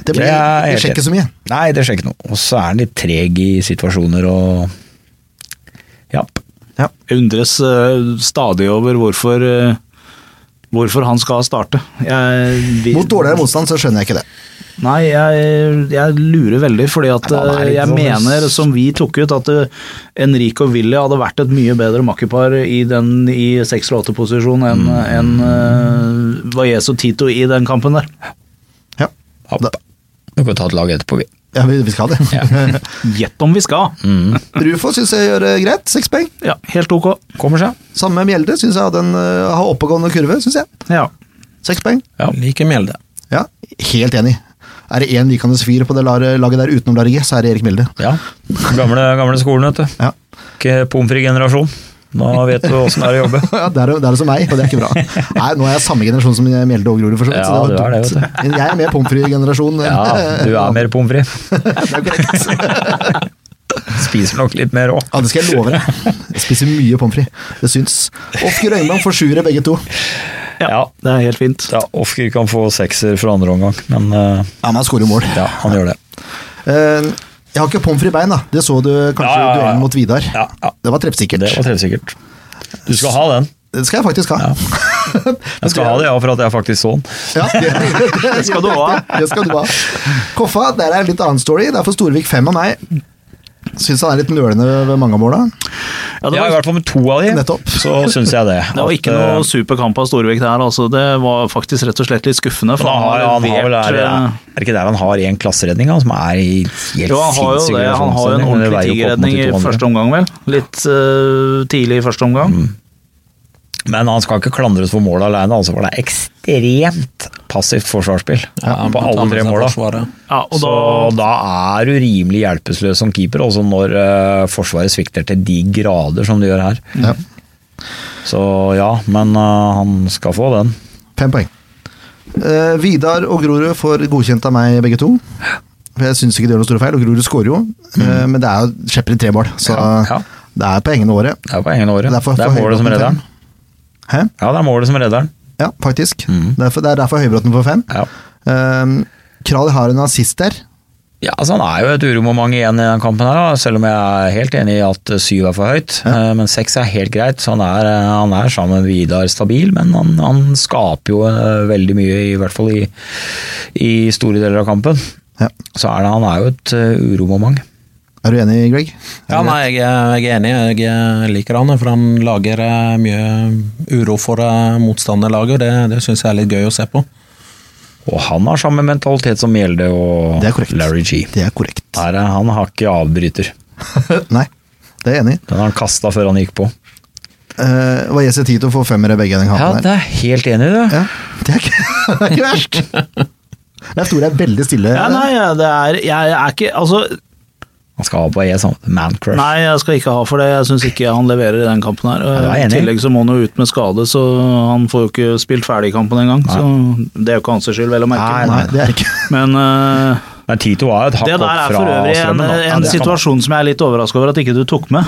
Det, blir, Det er det skjer ikke så mye. Nei, det skjer ikke noe. Og så er han litt treg i situasjoner og Ja. Jeg undres eh, stadig over hvorfor, eh, hvorfor han skal starte. Jeg, vi, Mot dårligere motstand så skjønner jeg ikke det. Nei, jeg, jeg lurer veldig, fordi at Ja, det er eh, jeg sånn- mener, som vi tok ut, at eh, Enrique og Willy hadde vært et mye bedre makkerpar i, den- i 6-8-posisjon enn Mm. en, uh, Valles og Tito i den kampen der. Ja, Hopp. Da, Vi kan ta et lag etterpå, vi. ja vi, vi skal det. Gjett om vi skal! Mm. Rufo syns jeg gjør det greit. Seks poeng. Ja, helt ok. Kommer seg. Samme med Mjelde syns jeg hadde en eh, har oppegående kurve, syns jeg. Ja. Seks poeng. Ja. Liker Mjelde. Ja, helt enig. Er det én likende fyr på det laget der utenom Larry G, så er det Erik Mjelde. ja. Gamle, gamle skolen, vet du. Ja. Ikke pommes frites-generasjon. Nå vet du åssen det er å jobbe. Ja, det er, det er som meg, og det er ikke bra. Nei, Nå er jeg samme generasjon som Mjelde og Grorud, for så vidt. Ja, så du var er det, dumt. Men Jeg er mer pommes frites-generasjon. Ja, du er mer pommes frites. Det er korrekt. Spiser nok litt mer òg. Ja, det skal jeg love deg. Jeg spiser mye pommes frites. Det syns. Og Øyneland får sjuere, begge to. Ja. Det er helt fint. ja, Ofker kan få sekser for andre omgang, men uh, Ja, men han skårer mål. ja, han gjør det. Uh, Jeg har ikke pommes frites-bein, da. Det så du kanskje Ja, ja, i ja. duellen mot Vidar. Ja, ja. Det var treffsikkert. Det var treffsikkert. Du skal ha den. Det skal jeg faktisk ha. Ja. Jeg skal ha det, ja, for at jeg faktisk så den. Ja, det, det, det skal du ha. Det skal du ha. Koffa, der er en litt annen story. Det er for Storvik 5 av meg. Syns han er litt nølende ved mange av måla. Ja, det Ja, i hvert fall med to av de, Nettopp. så syns jeg det. det var ikke noe eh, superkamp av Storvik der, altså. Det var faktisk rett og slett litt skuffende. For han har, han har vel der, er, eh, er det ikke der han har en klasseredning, han, som er i helt Jo, han har jo det. Han har jo en ordentlig tigerredning i første omgang, vel. Litt uh, tidlig i første omgang. Mm. Men han skal ikke klandres for målet alene, altså, for det er ekstremt passivt forsvarsspill på alle tre måla. Ja, da... Så da, er du rimelig hjelpeløs som keeper, også når uh, Forsvaret svikter til de grader som de gjør her. Ja. Så ja, men uh, han skal få den. Fem poeng. Uh, Vidar og Grorud får godkjent av meg, begge to. For Jeg syns ikke de gjør noen store feil, og Grorud skårer jo. Eh, men det er jo slipper i tre mål, så Mm. Ja, ja. det er poengene året. Det er poengene året. Det er for- Det er målet som redder den. Hæ? Ja, det er målet som redder den. Ja, faktisk. Mm. Derfor, det er derfor Høybråten får fem. Ja. Um, Kral har en assist der. Ja, altså Han er jo et uromoment igjen i den kampen, her, da, selv om jeg er helt enig i at syv er for høyt. Ja. Men seks er helt greit, så han er, eh, han er sammen med Vidar stabil. Men han, han skaper jo eh, veldig mye, i hvert fall i, i store deler av kampen. Ja. Så er det, han er jo et eh, uromoment. Er du enig, Greg? Ja, nei, jeg, er- jeg er enig. Jeg eh, liker han, for han lager eh, mye uro for eh, motstanderlaget. og Det, det syns jeg er litt gøy å se på. Og han har samme mentalitet som Mjelde og Det er. Larry G. Det er korrekt. Der, er, han har ikke avbryter. Nei, det er jeg enig i. Den har han kasta før han gikk på. Uh, var Jesse Tito for femmere begge i kampen? Ja, det er helt enig i det. Ja, det er ikke, det er ikke verst! Leif Tore er veldig stille. Ja, nei, ja, det er Jeg er ikke Altså, Han skal ha på E sånn man crush. nei, jeg skal ikke ha for det. Jeg syns ikke han leverer i den kampen her. Er I tillegg så må han jo ut med skade, så han får jo ikke spilt ferdig kampen engang. Så det er jo ikke hans skyld, vel å merke. Nei, Nei, det er ikke Men uh, Men Tito var et hakk det der er for øvrig en, strømmen. Ja, en situasjon som jeg er litt overraska over at ikke du tok med.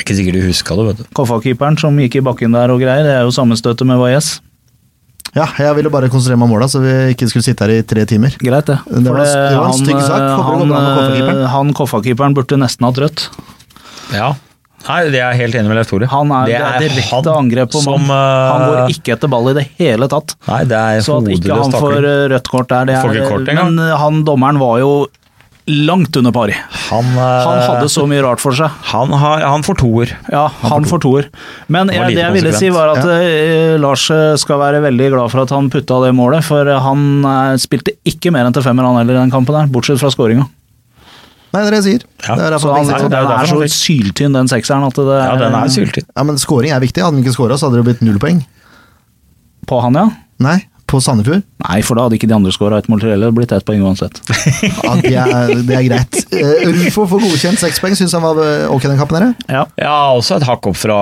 Ikke sikkert du huska det, vet du. Koffa-keeperen som gikk i bakken der og greier, det er jo sammenstøtet med Valles. Ja, jeg ville bare konsentrere meg om måla, så vi ikke skulle sitte her i tre timer. Greit, det. Det var- det var en stygg sak. Håper han, eh, han Koffa-keeperen burde nesten hatt rødt. Ja. Nei, det er jeg helt enig med Leif Tore. Han er, det er direkte angrep på som mann. Han går eh, ikke etter ball i det hele tatt. Nei, det er Så at ikke han får eh, rødt kort der, det er kort. Men eh, han dommeren var jo langt under pari. Han, eh, Han hadde så mye rart for seg. han, har, han får toer. Ja, han får toer. Men jeg, det jeg ville si var at ja. Lars eh, skal være veldig glad for at han putta det målet, for eh, han eh, spilte ikke mer enn til femmer han heller i den kampen der, bortsett fra skåringa. Nei, det er det jeg sier. Ja. Det er Så han, det er den er så syltynn, den sekseren, at det Ja, den er syltynn. Ja, men skåring er viktig. Hadde han ikke skåra, så hadde det blitt null poeng. På han, ja? Nei, på Sandefjord. Nei, for da hadde ikke de andre skåra ett mål til heller, blitt ett poeng uansett. Ja, det, er, det er greit. Uh, Rufo får godkjent seks poeng. Syns han var eh, ok den kampen her? Ja. Ja, også et hakk opp fra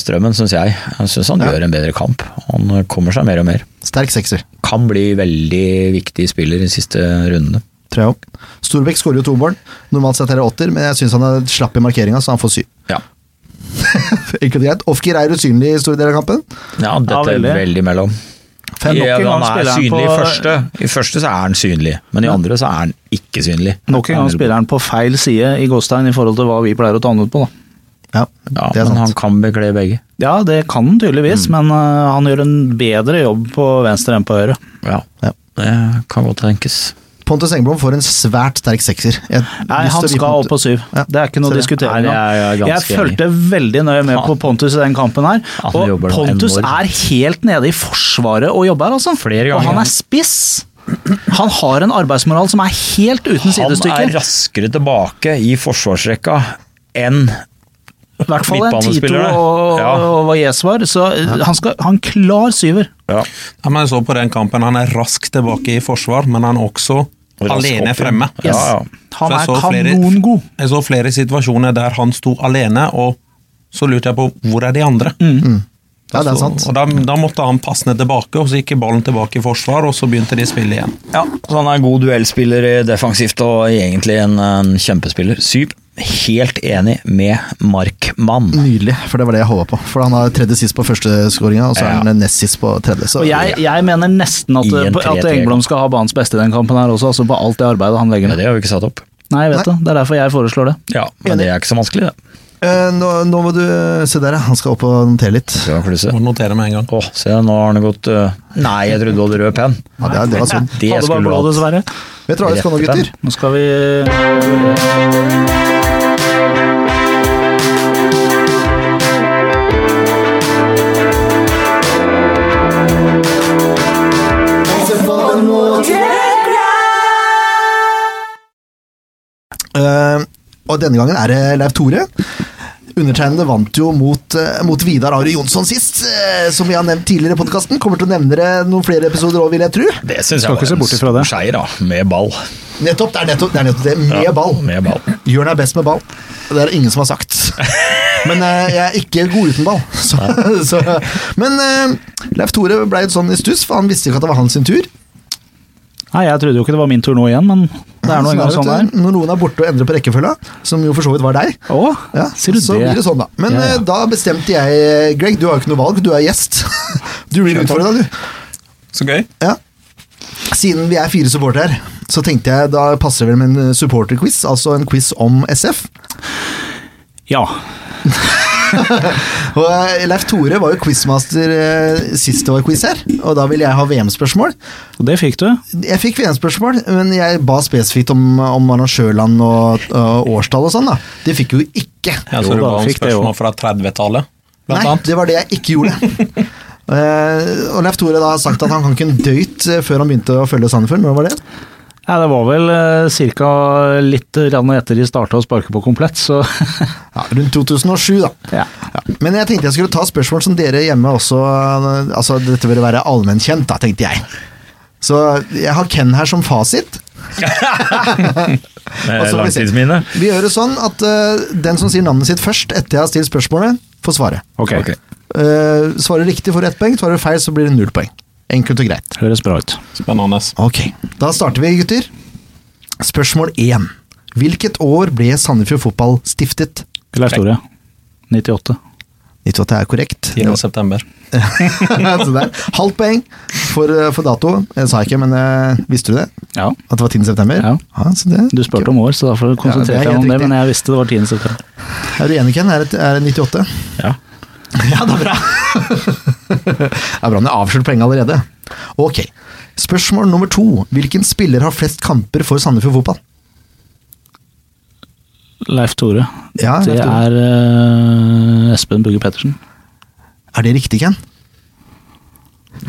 strømmen, syns jeg. Jeg syns han Ja. gjør en bedre kamp. Han kommer seg mer og mer. Sterk sekser, Kan bli veldig viktig spiller i siste rundene. tror jeg òg. Storbekk skårer jo to mål. Normalt sett er det åtter, men jeg syns han er slapp i markeringa, så han får syv. Ja, Enkelt og greit. Ofkir er usynlig i store deler av kampen. ja dette Ja, er veldig. veldig mellom. Fem Ja, en gang han er spiller han på i første. I første så er han synlig, men i andre så er han ikke synlig. Nok en gang spiller han på feil side i Gåstein i forhold til hva vi pleier å ta han ut på, da. Ja, Ja, det er men han kan bekle begge. Ja, det kan han tydeligvis, men uh, han gjør en bedre jobb på venstre enn på høyre. Ja, Ja. det kan godt tenkes. Pontus Engblom får en svært sterk sekser. Jeg Nei, han skal opp på syv. Ja, Det er ikke noe å diskutere Nei, er jeg Jeg fulgte veldig nøye med på Pontus i den kampen her, og Pontus enormt. er helt nede i forsvaret og jobber, altså. Flere Og han er spiss. Han har en arbeidsmoral som er helt uten Han er raskere tilbake i forsvarsrekka enn I hvert fall en Tito og, Ja. og Valles var, så han skal han klar syver. ja. Men jeg så på den kampen, Han er raskt tilbake i forsvar, men han er også alene opp, fremme. fremme. Ja, ja. Han er så kanongod. Jeg så flere situasjoner der han sto alene, og så lurte jeg på hvor er de andre? Ja, det er Så- sant. Og da, da måtte han passe ned tilbake, og så gikk ballen tilbake i forsvar, og så begynte de å spille igjen. Ja, så han er en god duellspiller defensivt og egentlig en, en kjempespiller. Syv. Helt enig med Markmann. Nydelig, for det var det jeg håpa på. For han har tredje sist på første skåringa, og så er han nest sist på tredje. Så Og jeg, jeg mener nesten at, at Engblom skal ha banens beste i den kampen her også, altså på alt det arbeidet han legger ned. det har vi ikke satt opp. Nei, jeg vet det. Det er derfor jeg foreslår det. Ja, Men det er ikke så vanskelig, det. Eh, nå, nå må du Se der, ja. Han skal opp og notere litt. Klusse. Må notere med en gang. Åh, se, nå har han gått øh, Nei, jeg trodde du hadde rød penn. Ja, det, er- det var sånn. Det Hadde bare skulle du blå, dessverre. Vet dere hva vi skal nå, gutter? Nå skal vi og denne gangen er det Leif Tore. Undertegnede vant jo mot, eh, mot Vidar Ari Jonsson sist, eh, som vi har nevnt tidligere i podkasten. Kommer til å nevne det noen flere episoder òg, vil jeg tro. Det syns jeg var en stor seier, da. Med ball. Nettopp, det er nettopp det, er nettopp det med Ja, ball. Med ball. Jørn er best med ball. Det er det ingen som har sagt. Men eh, jeg er ikke god uten ball. Så, så, men eh, Leif Tore ble sånn i stuss, for han visste ikke at det var hans sin tur. Nei, jeg trodde jo ikke det var min tur nå igjen, men det er nå engang sånn det er. Når noen er borte og endrer på rekkefølga, som jo for så vidt var deg, Åh, ja, sier du så det? blir det sånn, da. Men Ja, ja. eh, da bestemte jeg, Greg, du har jo ikke noe valg, du er gjest. Du blir utfordra, du. Så gøy. Ja. Siden vi er fire supportere her, så tenkte jeg da passer det vel med en supporterquiz, altså en quiz om SF. Ja. Og eh, Leif Tore var jo quizmaster eh, sist det var quiz her, og da ville jeg ha VM-spørsmål. Og det fikk du. Jeg fikk VM-spørsmål, men jeg ba spesifikt om, om arrangørland og, og årstall og sånn. da. Det fikk jo ikke. Ja, så du ba om spørsmål fra 30-tallet, blant Nei, annet. det var det jeg ikke gjorde. Uh, og Leif Tore da har sagt at han kan ikke en døyt før han begynte å følge Sandefjord. Når var det? Ja, det var vel eh, ca. litt etter de starta å sparke på komplett, så Ja, rundt 2007, da. ja. Ja. Men jeg tenkte jeg skulle ta spørsmål som dere hjemme også eh, Altså, dette burde være allmennkjent, da, tenkte jeg. Så jeg har Ken her som fasit. Vi langtidsminne. Vi gjør det sånn at uh, den som sier navnet sitt først etter jeg har stilt spørsmålet, får svaret. Ok. Ok. Uh, svarer riktig får ett poeng, svarer feil så blir det null poeng. Enkelt og greit. Høres bra ut. Spennende. Ok, da starter vi, gutter. Spørsmål én. Hvilket år ble Sandefjord Fotball stiftet? Eller Tore. 98. 98 er korrekt. 10. september. Så der. Halvt poeng for, eh, for dato. Jeg sa ikke, men eh, visste du det? Ja. At det var 10. september? Ja. så det, Du spurte om år, så derfor konsentrerte Ja, konsentrere deg jeg meg om det, men jeg visste det var 10. september. Er du enig, Ken? Er det, er det 98? Ja. Ja, det er bra. det er bra han har avslørt poenget allerede. Ok. Spørsmål nummer to. Hvilken spiller har flest kamper for Sandefjord Fotball? Leif Tore. Ja, Leif Tore. det er uh, Espen Bugge Pettersen. Er det riktig, Ken?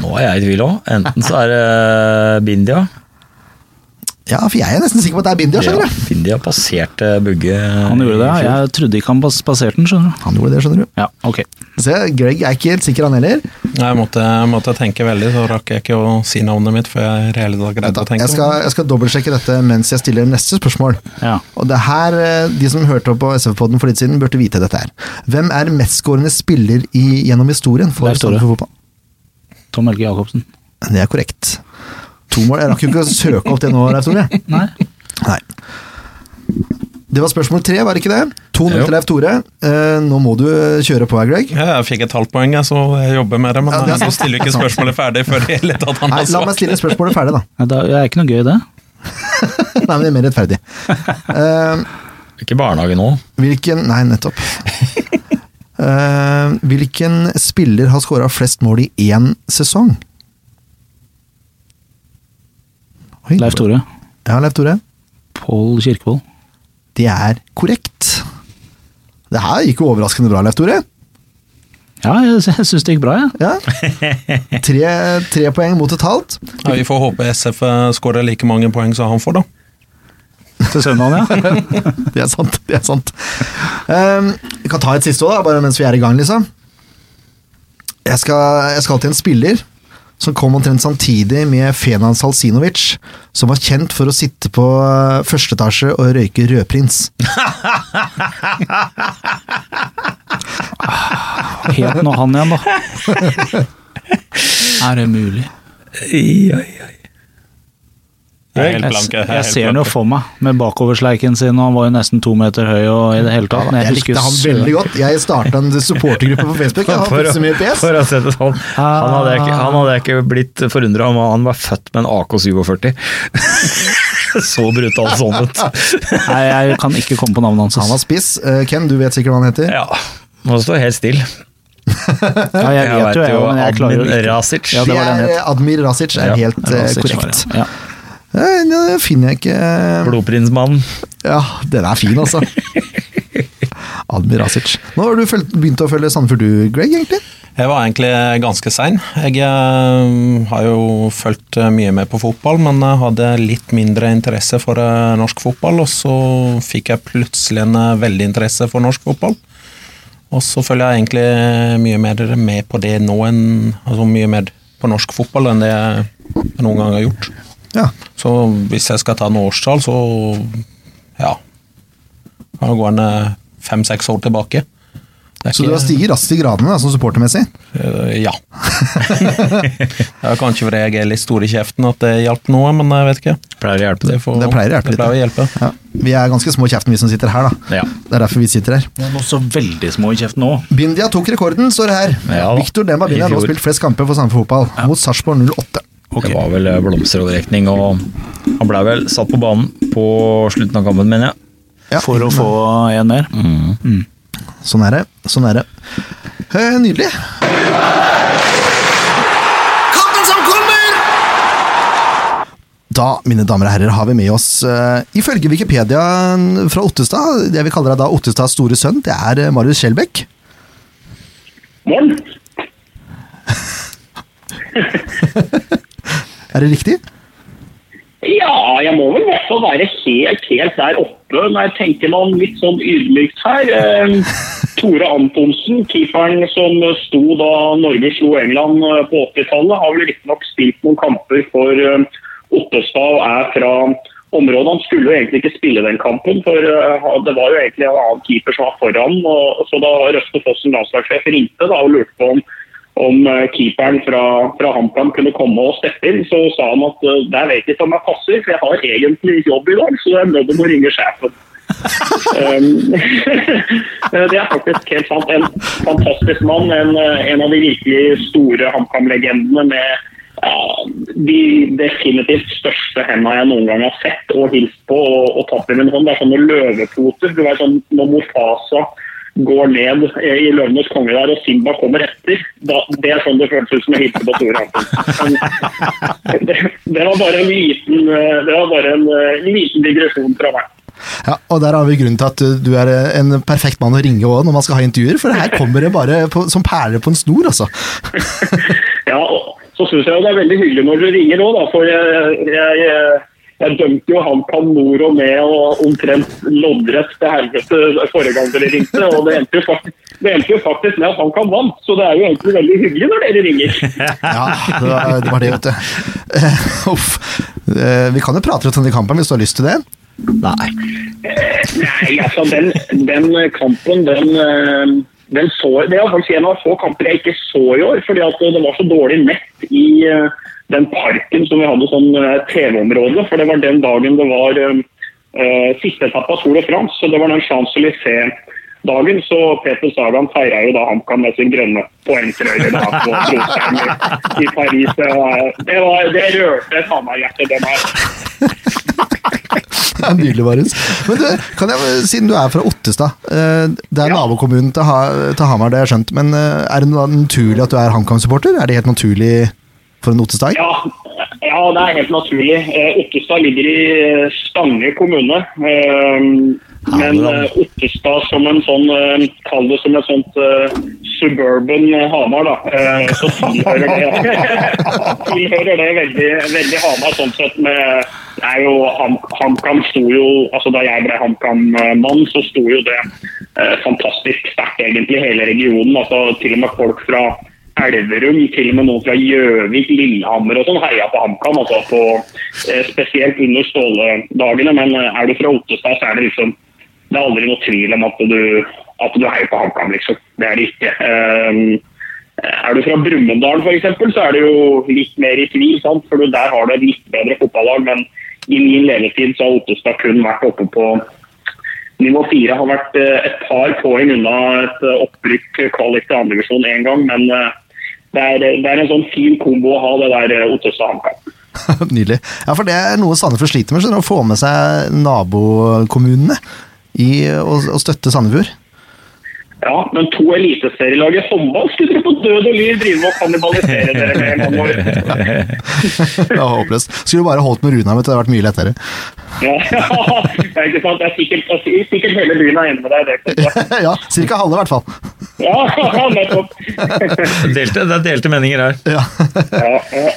Nå er jeg i tvil òg. Enten så er det Bindia. Ja, for jeg er nesten sikker på at det er Bindia, skjønner du. Bindia passerte Bugge. Han gjorde det, ja. Jeg trodde ikke han pas- passerte den, skjønner du. Han gjorde det, skjønner du. Ja, ok. Se, Greg er ikke helt sikker, han heller. Nei, Jeg måtte, måtte tenke veldig, så rakk jeg ikke å si navnet mitt før jeg reelt greide å tenke. Jeg skal, jeg skal dobbeltsjekke dette mens jeg stiller neste spørsmål. Ja. Og det her, eh, De som hørte opp på SF-podden for litt siden, burde vite dette her. Hvem er mestskårende spiller i, gjennom historien for Tore. Sandefjord Fotball? Tom Helge Jacobsen. Det er korrekt. To mål. Jeg rakk jo ikke å søke opp det nå, Leif Tore. Nei. Nei. Det var spørsmål tre, var det ikke det? 2-0 til Leif Tore. Eh, nå må du kjøre på her, Greg. Ja, jeg fikk et halvt poeng, jeg, så jeg jobber med det. Men Ja, det er så stiller ikke spørsmålet ferdig før det hele tatt han Nei, la meg stille spørsmålet ferdig, da. Det er ikke noe gøy, det. Nei, men det er mer rettferdig. Eh, Ikke barnehage nå. hvilken Nei, nettopp. Eh, hvilken spiller har skåra flest mål i én sesong? Oi, Leif Tore. Ja, Leif Tore. Pål Kirkevold. Det er korrekt. Det her gikk jo overraskende bra, Leif Tore. Ja, jeg, jeg syns det gikk bra, jeg. Ja. Tre, tre poeng mot et halvt. Ja, vi får håpe SF skårer like mange poeng som han får, da. Til søndagen, ja. Det er sant. det er sant. Um, vi kan ta et siste òg, bare mens vi er i gang, liksom. Jeg skal, jeg skal til en spiller som kom omtrent samtidig med Fenan Salsinovic, som var kjent for å sitte på eh, første etasje og røyke rødprins. Het nå han igjen, da. Er det mulig? Oi, oi, er Jeg, jeg jeg ser han jo for meg, med bakoversleiken sin, og han var jo nesten to meter høy og i det hele tatt. Jeg, Jeg husker likte han veldig godt. Jeg starta en supportergruppe på Facebook. Jeg har For så mye PS. for å sette det sånn. Han hadde jeg ikke, han hadde jeg ikke blitt forundra om han var født med en AK-47. Så brutal sånn ut. Nei, jeg kan ikke komme på navnet hans. Han var spiss. Eh, Ken, du vet sikkert hva han heter? Ja, må stå helt stille. Ja, jeg vet jo, jeg, men jeg klarer jo ikke. Rasic. Ja, det Det var den het. Admir Rasic er Ja, helt eh, Rasic var korrekt. Ja. Eh, Det finner jeg ikke eh, Blodprinsmannen. Ja, den er fin, altså. Admir Asic. Nå har du begynt å følge Sandefjord du, Greg, egentlig? Jeg var egentlig ganske sein. Jeg eh, har jo fulgt eh, mye med på fotball, men jeg hadde litt mindre interesse for eh, norsk fotball, og så fikk jeg plutselig en eh, veldig interesse for norsk fotball. Og så følger jeg egentlig mye mer med på det nå enn Altså mye mer på norsk fotball enn det jeg noen gang har gjort. Ja. Så hvis jeg skal ta noen årstall, så ja Kan det gå en fem-seks år tilbake. Det er Så du ikke- har stiget raskt i gradene, da, som supportermessig? Eh, ja. det er kanskje fordi jeg er litt stor i kjeften at det hjalp noe, men jeg vet ikke. Pleier å hjelpe Det, det. får, Det pleier å hjelpe det litt, pleier å hjelpe. Ja. Vi er ganske små i kjeften, vi som sitter her, da. Ja. Det er derfor vi sitter her. Men også veldig små i kjeften nå. Bindia tok rekorden, står det her. Ja, Victor Demba Bindia har nå spilt flest kamper for Sandefjord Fotball, mot Sarpsborg 08. Det var vel eh, blomsteroverrekning, og han ble vel satt på banen på slutten av kampen, mener jeg. Ja, For å få en mer. Sånn er det. Sånn er det. Eh, nydelig. Kampen som kommer! Da, mine damer og herrer, har vi med oss, uh, ifølge Wikipedia fra Ottestad, det vi kaller da Ottestads store sønn, det er eh, Marius Skjelbæk. Morgen. Er det riktig? Ja, jeg må vel i hvert fall være helt, helt der oppe når jeg tenker meg om litt sånn ydmykt her. Eh, Tore Antonsen, keeperen som sto da Norge slo England eh, på 80-tallet, har vel riktignok spilt noen kamper for eh, Ottestad og er fra området. Han skulle jo egentlig ikke spille den kampen, for eh, det var jo egentlig en annen keeper som var foran. Og, så da Røste Fossen landslagssjef ringte da, og lurte på om om eh, keeperen fra, fra HamKam kunne komme og steppe inn, så sa han at det der vet ikke om jeg passer, for jeg har egentlig jobb i dag, så jeg er nødt til å ringe sjefen. um, det er faktisk helt sant. En fantastisk mann. En, eh, en av de virkelig store HamKam-legendene med ja, de definitivt største hendene jeg noen gang har sett og hilst på og, og tatt i min hånd. Det er sånne løvepoter. Du vet sånn når Mofasa går ned i Løvenes konge der, og Simba kommer etter. Da, det er sånn det føltes ut som å hilse på Tore Hansen. Det, det var bare en liten, det var bare en, en liten digresjon fra meg. Ja, og der har vi grunnen til at du er en perfekt mann å ringe også når man skal ha intervjuer, for her kommer det bare på, som perler på en snor, altså. Ja, og så syns jeg det er veldig hyggelig når du ringer òg, da, for jeg, jeg jeg dømte jo HamKam nord og ned og omtrent loddrett til helvete forrige gang dere ringte. Og det endte jo faktisk, det endte jo faktisk med at HamKam vant, så det er jo egentlig veldig hyggelig når dere ringer. Ja, det var det, var det vet du. Eh, Uff. Eh, Vi kan jo prate litt om den kampen hvis du har lyst til det. Nei. Nei, altså den, den kampen, den, eh, den så Det er faktisk en av få kamper jeg ikke så i år, fordi det var så dårlig nett i eh, den parken som vi hadde sånn eh, TV-område. For det var den dagen det var uh, siste etappe av Tour de France, så det var den Champs-Élysées-dagen. Så Peter Sagan feira jo da HamKam med sin grønne poengtrøye da på Trondheim i, i Paris. Det, var, det, var, det rørte Hamar-hjertet, den her. Det er Nydelig, Marius. Men du, kan jeg, siden du er fra Ottestad, eh, det er Ja. nabokommunen til, ha, til Hamar, det har jeg skjønt, men eh, er det naturlig at du er HamKam-supporter? Er det helt naturlig for en ottestad? Ja, ja, det er helt naturlig. Eh, Ottestad ligger i eh, Stange kommune. Eh, men Ottestad som en sånn, kall det som et sånt suburban Hamar, da. Så tilhører det, tilhører det veldig, veldig Hamar sånn sett med det er jo, HamKam sto jo, altså Da jeg ble HamKam-mann, så sto jo det eh, fantastisk sterkt, egentlig, hele regionen. altså Til og med folk fra Elverum, til og med noen fra Gjøvik, Lillehammer og sånn heia på HamKam. altså på, eh, Spesielt under Ståle-dagene. Men eh, er du fra Ottestad, så er det liksom det er aldri noe tvil om at du, at du heier på HamKam, liksom. Det er det ikke. Um, er du fra Brumunddal f.eks., så er det jo litt mer i tvil, sant? for der har du et litt bedre fotballag. Men i min levetid så har Ottestad kun vært oppe på nivå fire. Har vært et par poeng unna et opprykk kvalik til andredivisjon én gang. Men det er, det er en sånn fin kombo å ha, det der eh, Ottestad-HamKam. Nydelig. Ja, for det er noe Sandefjord sliter med, skjønner å få med seg nabokommunene i å støtte Sandefjord. Ja, men to eliteserielag i håndball skulle dere på død og liv drive og kannibalisere dere med mange år. Det var håpløst. Skulle du bare holdt med Runa, vet du, det hadde vært mye lettere. Ja, det er ikke sant. Det er sikkert, det er sikkert hele byen er enig med deg i det. Ja, cirka halve i hvert fall. Ja, nettopp. Delte, det er delte meninger her. Ja. Ja, ja.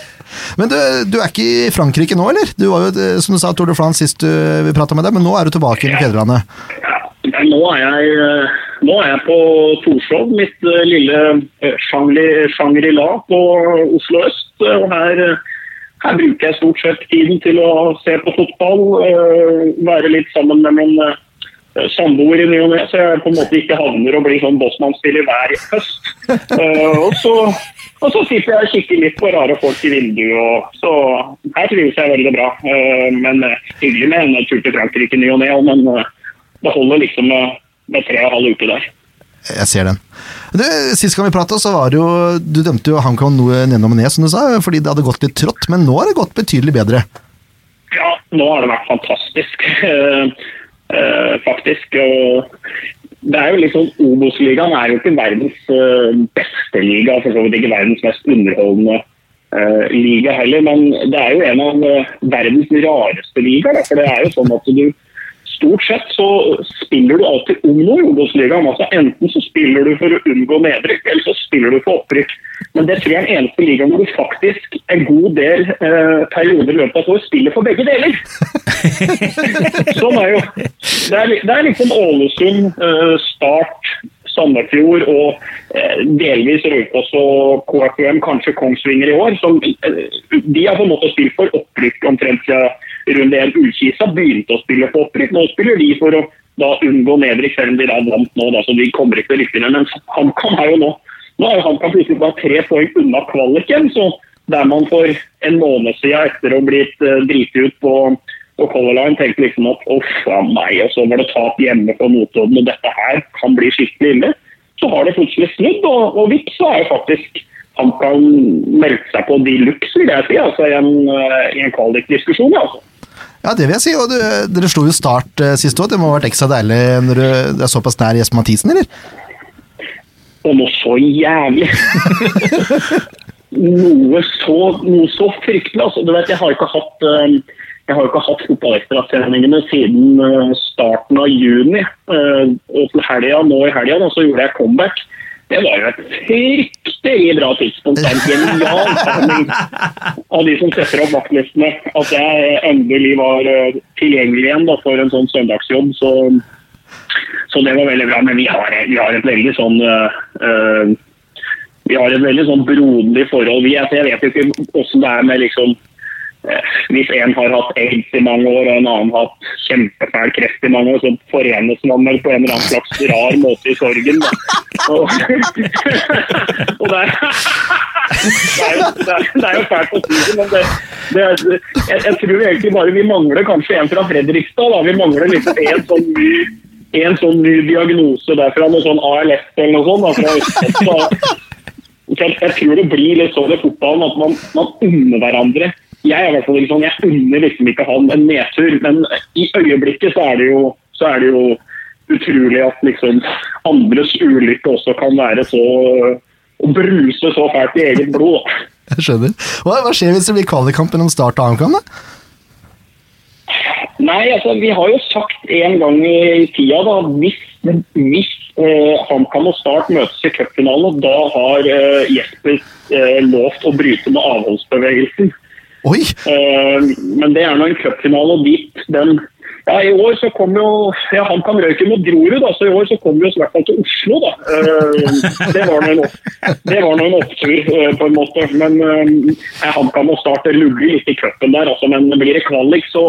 Men du, du er ikke i Frankrike nå, eller? Du var jo, eh, som du sa, Tour de France sist du, vi prata med deg, men nå er du tilbake i fedrelandet. Ja, Nå er jeg, eh, nå er jeg på Torshov, mitt eh, lille eh, Shangri- Shangri-La på Oslo øst. Og her, eh, her bruker jeg stort sett tiden til å se på fotball, eh, være litt sammen med min eh, samboer i ny og ne, så jeg på en måte ikke havner og blir sånn bossmannsspiller hver høst. Eh, og, så, og så sitter jeg og kikker litt på rare folk i vinduet, og så her trives jeg veldig bra. Eh, men eh, hyggelig med en tur til Frankrike i ny og ne, men eh, det holder liksom med, tre og en halv uke der. Jeg ser den. Du, Sist gang vi pratet, så var det jo Du dømte jo HamKam noe nedom ned, som du sa, fordi det hadde gått litt trått, men nå har det gått betydelig bedre. Ja, nå har det vært fantastisk, uh, faktisk. Og det er jo liksom Obos-ligaen er jo ikke verdens uh, beste liga, for så vidt ikke verdens mest underholdende liga heller, men det er jo en av verdens rareste ligaer. For det er jo sånn at du stort sett så spiller du alltid om noe i Obos-ligaen. Altså, enten så spiller du for å unngå nedrykk, eller så spiller du for opprykk. Men det tror jeg er den eneste ligaen hvor du faktisk en god del eh, perioder i løpet av et år spiller for begge deler. sånn er jo. Det er, det er liksom Ålesund, eh, Start, Sandefjord og eh, delvis Raufoss og KFUM, kanskje Kongsvinger i år. Som, eh, de har på en måte spilt for opprykk omtrent siden runde én. Ullkisa begynte å spille for opprykk. Nå spiller de for å da unngå nedrykk, selv om de da vant nå. Da, så de kommer ikke til å rykke ned. Men HamKam er jo nå nå er HamKam plutselig bare tre poeng unna kvaliken. så der man for en måned siden etter å ha blitt uh, driti ut på, på Color Line tenkte liksom at uff a meg, og så var det tap hjemme på Notodden, og dette her kan bli skikkelig ille. Så har det plutselig snudd, og, og vips, så er faktisk han kan melde seg på de luxe, vil jeg si, altså i en, uh, en kvalikdiskusjon. Altså. Ja, det vil jeg si. Og du, dere slo jo Start uh, sist òg. Det må ha vært ekstra deilig når du, er såpass nær Jesper Mathisen, eller? Og noe så jævlig! noe, så, noe så fryktelig. Altså, du vet, jeg har ikke hatt uh, jeg har jo ikke hatt fotballekstratreningene siden uh, starten av juni. Uh, og til helga, nå i helga så gjorde jeg comeback. Det var jo et fryktelig bra tidspunkt. En genial samling av de som setter opp vaktlistene. At jeg endelig var uh, tilgjengelig igjen da, for en sånn søndagsjobb. Så, så, det var veldig bra. Men vi har, vi har et veldig sånn uh, Vi har et veldig sånn broderlig forhold. Vi, altså, jeg vet jo ikke hvordan det er med liksom hvis en har hatt aids i mange år og en annen har hatt kjempefæl kreft i mange år, så forenes man vel på en eller annen slags rar måte i sorgen. Og, og det, er, det, er, det, er, er, jo fælt å si det, men det, jeg, jeg, tror egentlig bare vi mangler kanskje en fra Fredrikstad. Da. Vi mangler liksom en sånn ny en sånn ny diagnose derfra, noe sånn ALS eller noe sånt. Da. Jeg, jeg tror det blir litt sånn i fotballen at man, man unner hverandre jeg er i hvert fall sånn, jeg unner liksom ikke han en nedtur, men i øyeblikket så er det jo, så er det jo utrolig at liksom andres ulykke også kan være så å bruse så fælt i eget blod. Jeg skjønner. Hva, hva skjer hvis det blir kvalikkamp mellom Start og HamKam? Nei, altså vi har jo sagt en gang i tida da, hvis, hvis eh, HamKam og Start møtes i cupfinalen, da har eh, Jesper eh, lovt å bryte med avholdsbevegelsen. Oi! Uh, men det er nå en cupfinale, og dit den ja, I år så kom jo ja, Han kan røyke mot Grorud, da, så i år så kom vi oss i hvert fall til Oslo. da. Uh, det var nå en, opptur, uh, på en måte. Men HamKam må starte lugge litt i cupen der, altså, men blir det kvalik, så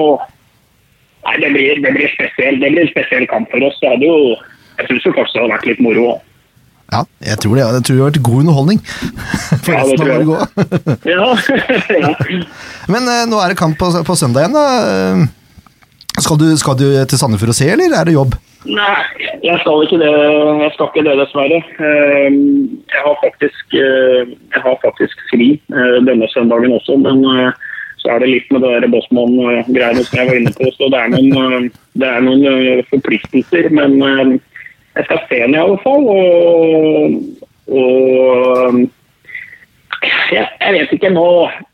Nei, det blir, det blir, spesiell, det blir en spesiell kamp for oss. Det hadde jo, jeg syns faktisk det hadde vært litt moro. Også. Ja, jeg tror det. Jeg tror det har vært god underholdning. For ja, resten av jeg. ja, ja. Men uh, nå er det kamp på, på søndag igjen. da. Skal du, skal du, til Sandefjord og se, eller er det jobb? Nei, jeg skal ikke det, jeg skal ikke det dessverre. Jeg har faktisk, eh, jeg har faktisk fri eh, denne søndagen også, men så er det litt med det Bossmann-greiene som jeg var inne på. Så det er noen, det er noen forpliktelser. Men jeg skal se den i alle fall. Og, og jeg, jeg, vet ikke. Nå,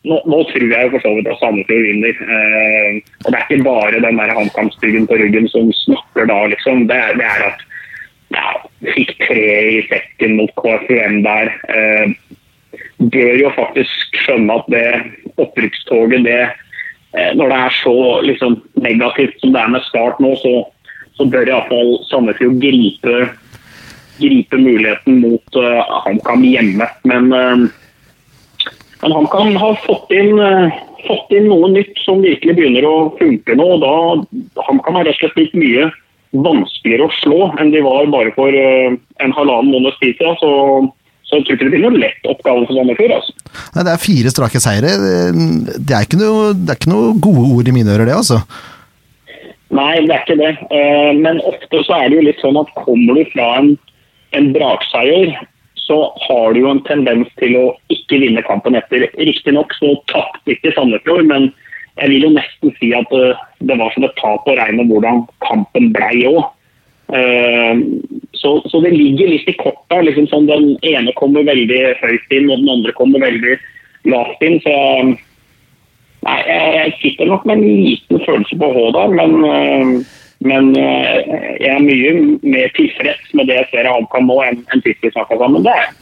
nå, nå, tror jeg for så vidt at Sandefjord vinner. Eh, og det er ikke bare den der HamKam-styggen på ryggen som snakker da, liksom. Det, det er at ja, fikk tre i sekken mot KFUM der. Eh, bør jo faktisk skjønne at det opprykkstoget, det eh, Når det er så liksom, negativt som det er med Start nå, så så bør iallfall Sandefjord gripe, gripe muligheten mot uh, HamKam hjemme. Men, uh, men HamKam har fått inn, uh, fått inn, noe nytt som virkelig begynner å funke nå. og da HamKam har rett og slett blitt mye vanskeligere å slå enn de var bare for uh, en halvannen måneds tid siden. Så, så jeg tror ikke det blir noe lett oppgave for Sandefjord. Altså. Nei, det er fire strake seire. Det er noe, det er ikke noe gode ord i mine ører, det. altså. Nei, det er ikke det. Eh, men ofte så er det jo litt sånn at kommer du fra en en brakseier, så har du jo en tendens til å ikke vinne kampen etter. Riktignok så tapte ikke Sandefjord, men jeg vil jo nesten si at eh, det var som et tap på regne hvordan kampen blei òg. Så, så, det ligger litt i korta. Liksom sånn, den ene kommer veldig høyt inn, og den andre kommer veldig lavt inn. Så nei, jeg sitter nok med en liten følelse på H der, men, eh, men eh, jeg er mye mer tilfreds med det jeg ser av HamKam nå, enn, enn sist vi snakka sammen. Det er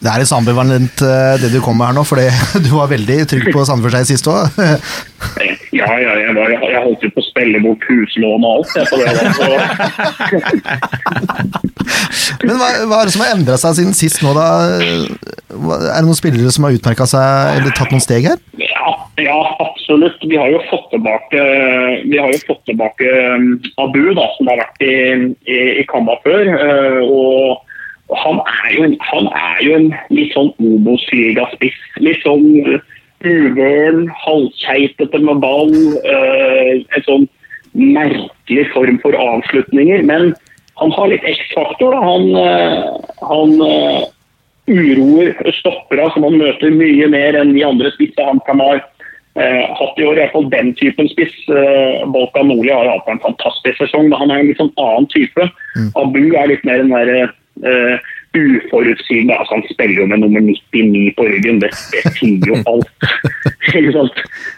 Det er litt ambivalent det du kom med her nå, for du var veldig trygg på Sandefjord sist òg. Ja, ja, jeg, var, jeg holdt jo på å spille bort huslån og alt. Jeg, Men hva, hva, er det som har endra seg siden sist nå, da? Er det noen spillere som har utmerka seg eller tatt noen steg her? Ja, ja, absolutt. Vi har jo fått tilbake, vi har jo fått tilbake um, Abu, da, som har vært i, i, i Kamba før. Uh, og han er, jo, han er jo en litt sånn Obos-ligaspiss. Litt sånn uvøren, halvkeitete med ball. Øh, en sånn merkelig form for avslutninger. Men han har litt X-faktor. Han, øh, han øh, uroer stoppere som han møter mye mer enn de andre spisse han kan ha hatt i år. I hvert fall den typen spiss. Balkan Nordli har hatt en fantastisk sesong, men han er en litt sånn annen type. Mm. Abu er litt mer den derre uforutsigbar. Altså, han spiller jo med nummer 99 på ryggen, det, det sier jo alt.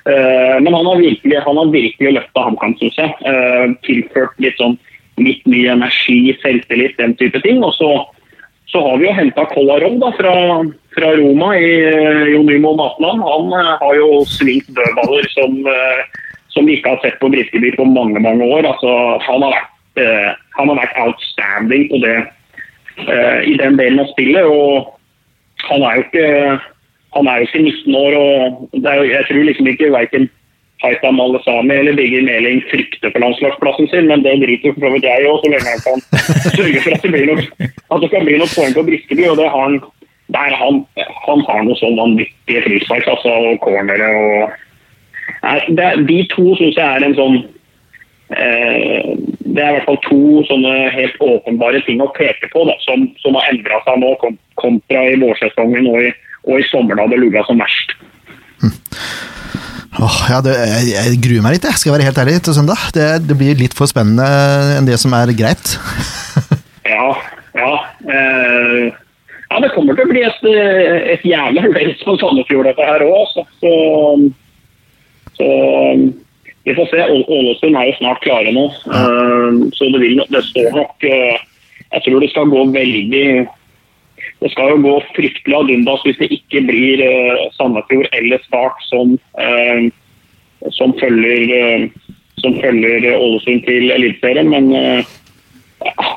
Uh, men han har virkelig, han har virkelig løfta HamKam, syns jeg. Uh, tilført litt sånn litt mye energi, selvtillit, den type ting. Og så, så har vi jo henta Kolarov da, fra, fra, Roma i uh, Jonimo Matland. Han uh, har jo svingt dødballer som, som vi ikke har sett på Briskeby på mange mange år. Altså, han, har vært, han har vært outstanding på det Eh, i den delen av spillet. og Han er jo ikke, han er jo ikke 19 år. og er, Jeg tror liksom ikke verken Haitham Malesami eller Birger Meling frykter for landslagsplassen sin, men det driter for så vidt jeg òg, så lenge han kan sørge for at det, blir noe, at det kan bli noe poeng på Briskeby. og det har han der han, han har noe sånn vanvittige frispark altså, og cornere. og nei, det, De to syns jeg er en sånn eh, det er i hvert fall to sånne helt åpenbare ting å peke på da, som, som har endra seg nå, kontra i vårsesongen og i, og i sommer da det lugga som verst. Hm. Oh, ja, det, jeg, jeg, gruer meg litt, jeg skal være helt ærlig, til søndag. Det, det blir litt for spennende enn det som er greit. ja, ja. Eh, ja, det kommer til å bli et, et jævla race på Sandefjord, dette her òg. Så, så, så vi får se. Ålesund er jo snart klare nå. Uh, så det, vil, det står nok uh, Jeg tror det skal gå veldig Det skal jo gå fryktelig ad undas hvis det ikke blir uh, Sandefjord eller Start som, som følger som følger Ålesund til Eliteserien. Men ja,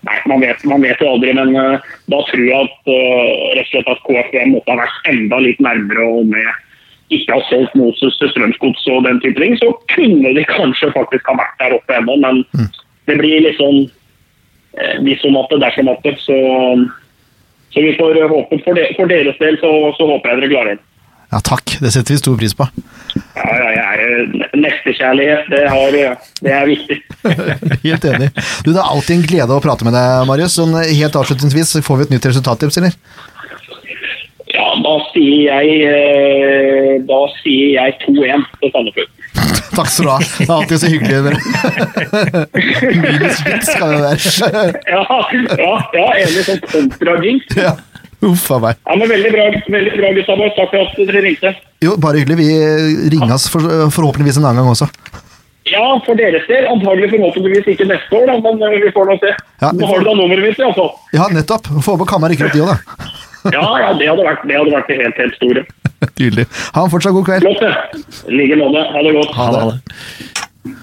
Nei, man vet, man vet jo aldri. Men da tror jeg at rett og slett at KFM måtte ha vært enda litt nærmere og med ikke har solgt Moses til Strømsgods og den type ting, så kunne de kanskje faktisk ha vært der oppe ennå. Men mm. det blir litt sånn eh, hvis om at det dersom at det. Så, så vi får håpe for, de, for deres del, så, så, håper jeg dere klarer det. Ja, takk. Det setter vi stor pris på. Ja, ja, ja. Nestekjærlighet, det, har, det er viktig. helt enig. Du, Det er alltid en glede å prate med deg, Marius. Sånn, helt avslutningsvis, får vi et nytt resultattips, eller? Da sier jeg eh, Da sier jeg 2-1 til Sandefjord. Takk skal du ha. Det er alltid så hyggelig. Minus vits skal det være. ja, ja, ja, enig sånn kontrajinx. Ja. Uff a meg. Ja, men Veldig bra, veldig bra gutta. Takk for at dere ringte. Jo, Bare hyggelig. Vi ringes for, forhåpentligvis en annen gang også. Ja, for deres del. Antagelig forhåpentligvis ikke neste år, da, men eh, vi får nå se. Ja, Nå har du da nummeret mitt, iallfall. Ja, nettopp. Få håpe Kamma rykker opp de òg, da. ja, ja, det hadde vært det, hadde vært det helt, helt store. Tydelig. Ha en fortsatt god kveld. Flott, det. I like måte. Ha det godt. Ha det.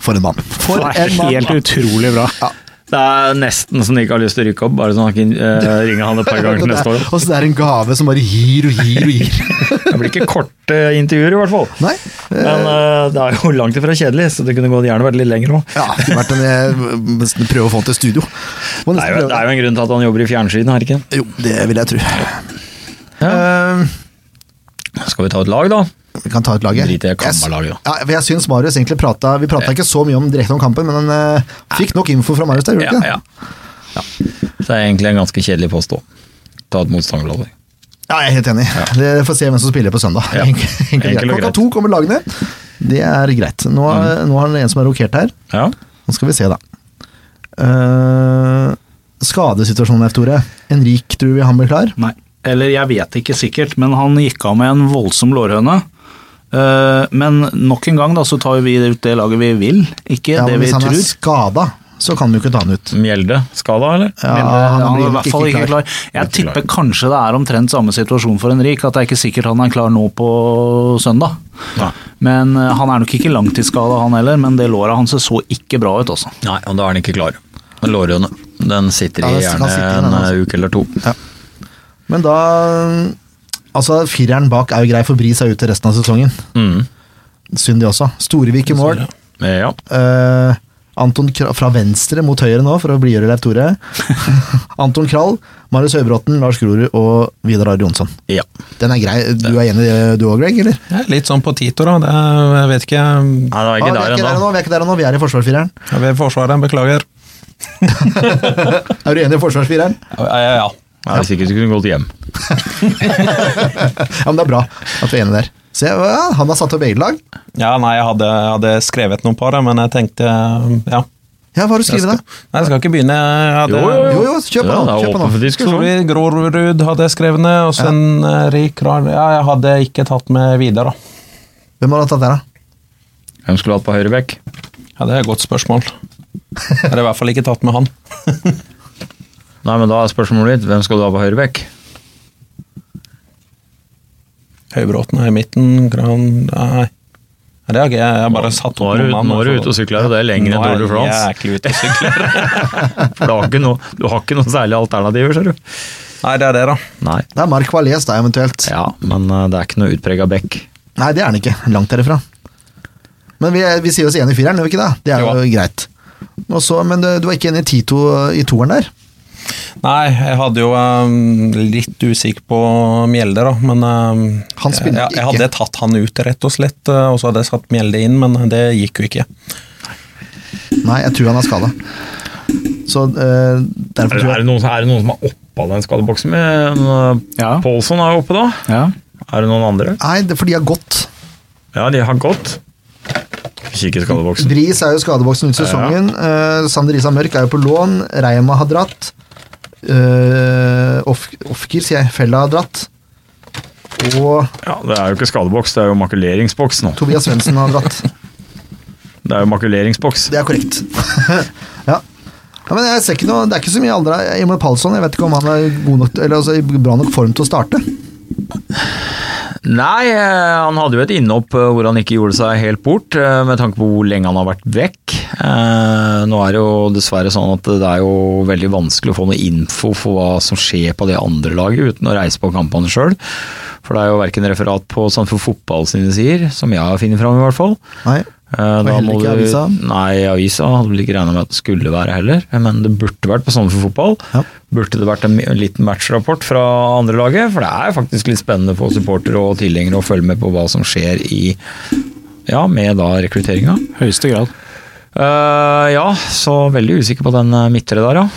For en mann. For en mann. Helt utrolig bra. Ja. Det er nesten så de ikke har lyst til å rykke opp, bare så han kan uh, ringe han et par ganger til neste år. Og så det er en gave som bare gir og gir og gir. det blir ikke korte intervjuer, i hvert fall. Nei. Men uh, det er jo langt ifra kjedelig, så det kunne gjerne vært litt lenger òg. Ja, det kunne vært en, eh, prøve å få han til studio. Det er, jo, det er, jo, en grunn til at han jobber i fjernsyn, er det ikke? Jo, det vil jeg tro. Ja. Uh, skal vi ta et lag, da? Vi kan ta ut laget. Drit i kammerlaget, ja, jeg syns Marius egentlig prata Vi prata ikke så mye om direkte om kampen, men han uh, fikk nok info fra Marius der, gjorde ja, ikke? Ja. Så det er egentlig en ganske kjedelig post òg. Ta et motstanderlag. Ja, jeg er helt enig. Det får se hvem som spiller på søndag. Ja. Enkel, enkel, enkel. Klokka to kommer lagene. Det er greit. Nå, nå har han en som er rokert her. Ja. Nå skal vi se, da. Uh, skadesituasjonen, F. Tore. Enrik, tror vi han blir klar? Nei. Eller jeg vet ikke sikkert, men han gikk av med en voldsom lårhøne. Eh, men nok en gang da, så tar vi ut det laget vi vil, ikke Ja, det men tror. hvis han tror. er skada, så kan vi jo ikke ta han ut. Mjelde skada, eller? Ja, Men, eh, han han blir er i hvert fall ikke klar. Jeg tipper klar. kanskje det er omtrent samme situasjon for Henrik, at det er ikke sikkert han er klar nå på søndag. Ja. Men eh, han er nok ikke langtidsskada han heller, men det låret hans så ikke bra ut, altså. Nei, og da er han ikke klar. Lårhøne, den sitter i Ja, gjerne sitte i den, en altså. eh, uke eller to. Men da Altså, fireren bak er jo grei, for Bris er ute resten av sesongen. Mm. Synd de også. Storevik i mål. Ja. Uh, Anton Kral, fra venstre mot høyre nå, for å blidgjøre Leif Tore. Anton Krall, Marius Høybråten, Lars Grorud og Vidar Arild Jonsson. ja. Den er grei. Du er enig i det du òg, Greg? eller? Ja, litt sånn på Tito, da. Det er, jeg vet ikke. Nei, det var Ah, ikke vi, er der ikke der ennå. vi er ikke der ennå, vi er i forsvarsfireren. Jeg vil Forsvaret, beklager. Er du enig i forsvarsfireren? Ja, ja, ja. Ja, Hvis ikke så kunne du gått hjem. Ja, men det er bra at vi er enige der. Se, ja, han har satt opp eget lag. ja nei, jeg hadde, jeg hadde skrevet noe på det, men jeg tenkte Ja. Ja, hva har du skrevet, da? nei, jeg skal ikke begynne. Hadde, Jo, jo, Jo, jo, kjør på Ja. Solveig Grårud hadde jeg skrevet ned, og så en ja. rik rar Ja, jeg hadde ikke tatt med videre. Hvem har du tatt der, da? Hvem skulle hatt på høyre bekk? Ja, det er et godt spørsmål. Jeg hadde i hvert fall ikke tatt med han. Nei, men da er spørsmålet ditt hvem skal du ha på høyre bekk? Høybråten er i midten, Gran Nei. Nei, Det har ikke jeg. Jeg har bare satt opp noen mann, nå er du altså. ute og sykler, og det er lenger enn Tour de Nå er France. jeg ute og sykler. For du har ikke noe, du har ikke noe særlig alternativer, ser du. Nei, det er det, da. Nei. Det er Mark Valles, da, eventuelt. Ja, men uh, det er ikke noe utprega bekk. Nei, det er han ikke. Langt herifra. Men vi, vi sier oss enig i fireren, gjør vi ikke det? Det er jo Jo. greit. Også, men du, du var ikke enig i Tito i toeren der? Nei, jeg hadde jo um, litt usikker på Mjelde, da, men um, jeg, jeg ikke. hadde tatt han ut, rett og slett, uh, og så hadde jeg satt Mjelde inn, men det gikk jo ikke. Nei, jeg tror han er skada. Så uh, derfor tror jeg noen, er det noen som er oppå den skadeboksen med Ja. Paulson er jo oppe, da. Ja. Er det noen andre? Nei, det for de har gått. Ja, de har gått. Kikker i skadeboksen. Bris er jo skadeboksen ut sesongen. Eh, Sander Isa Mørk er jo på lån. Reima har dratt. Uh, Ofkir, sier jeg. Fella har dratt. Og Ja, Det er jo ikke skadeboks, det er jo makuleringsboks nå. Tobias Svendsen har dratt. Det er jo makuleringsboks. Det er korrekt. ja. ja. Men jeg ser ikke noe, Det er ikke så mye aldra. Emil Palsson, jeg vet ikke om han er god nok, eller altså, i bra nok form til å starte. Nei, eh, han hadde jo et innhopp eh, hvor han ikke gjorde seg helt bort, eh, med tanke på hvor lenge han har vært vekk. Nå er det jo dessverre sånn at det er jo veldig vanskelig å få noe info for hva som skjer på det andre laget, uten å reise på kampene sjøl. For det er jo verken referat på Sandefjord Fotball sine sider, som jeg har funnet fram i hvert fall. Nei. Eh, Og da heller må ikke du- Nei, avisa hadde vel ikke regna med at det skulle være heller. Men det burde vært på Sandefjord Fotball. Ja. Burde det vært en en liten matchrapport fra andre laget, for det er faktisk litt spennende for supportere og tilhengere å følge med på hva som skjer i ja, med da rekrutteringa. Høyeste grad. Uh, ja, så veldig usikker på den eh, midtre der, ja.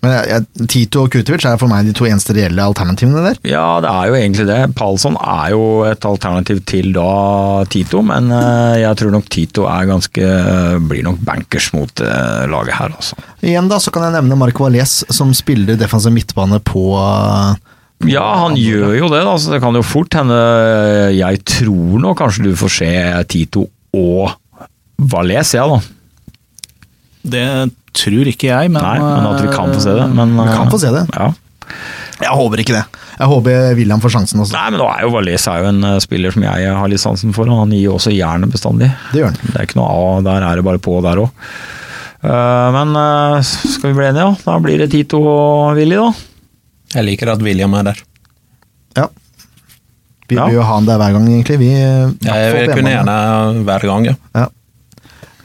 Men jeg, jeg, Tito og Kutovic er for meg de to eneste reelle alternativene der. Ja, det er jo egentlig det. Palsson er jo et alternativ til da Tito, men eh, jeg tror nok Tito er ganske blir nok bankers mot eh, laget her, altså. Igjen da, så kan jeg nevne Marco Valles, som spiller defensiv midtbane på uh, Ja, han gjør jo det, da, så det kan jo fort hende Jeg tror nå kanskje du får se Tito og Valais, ja da. Det tror ikke jeg, men Nei, men at vi kan få se det. Men, Vi kan eh, få se det. Ja. Jeg håper ikke det. Jeg håper William får sjansen også. Nei, men nå er jo Valais er jo en eh, spiller som jeg har litt sansen for, og han gir jo også jernet bestandig. Det gjør han. Det er ikke noe av, der er det bare på der òg. Men eh, skal vi bli enige, da? Da blir det Tito og Willy, da. Jeg liker at William er der. Ja. Vi Ja. vil jo ha han der hver gang, egentlig. Vi, Jeg vil kunne gjerne hver gang, ja. Ja.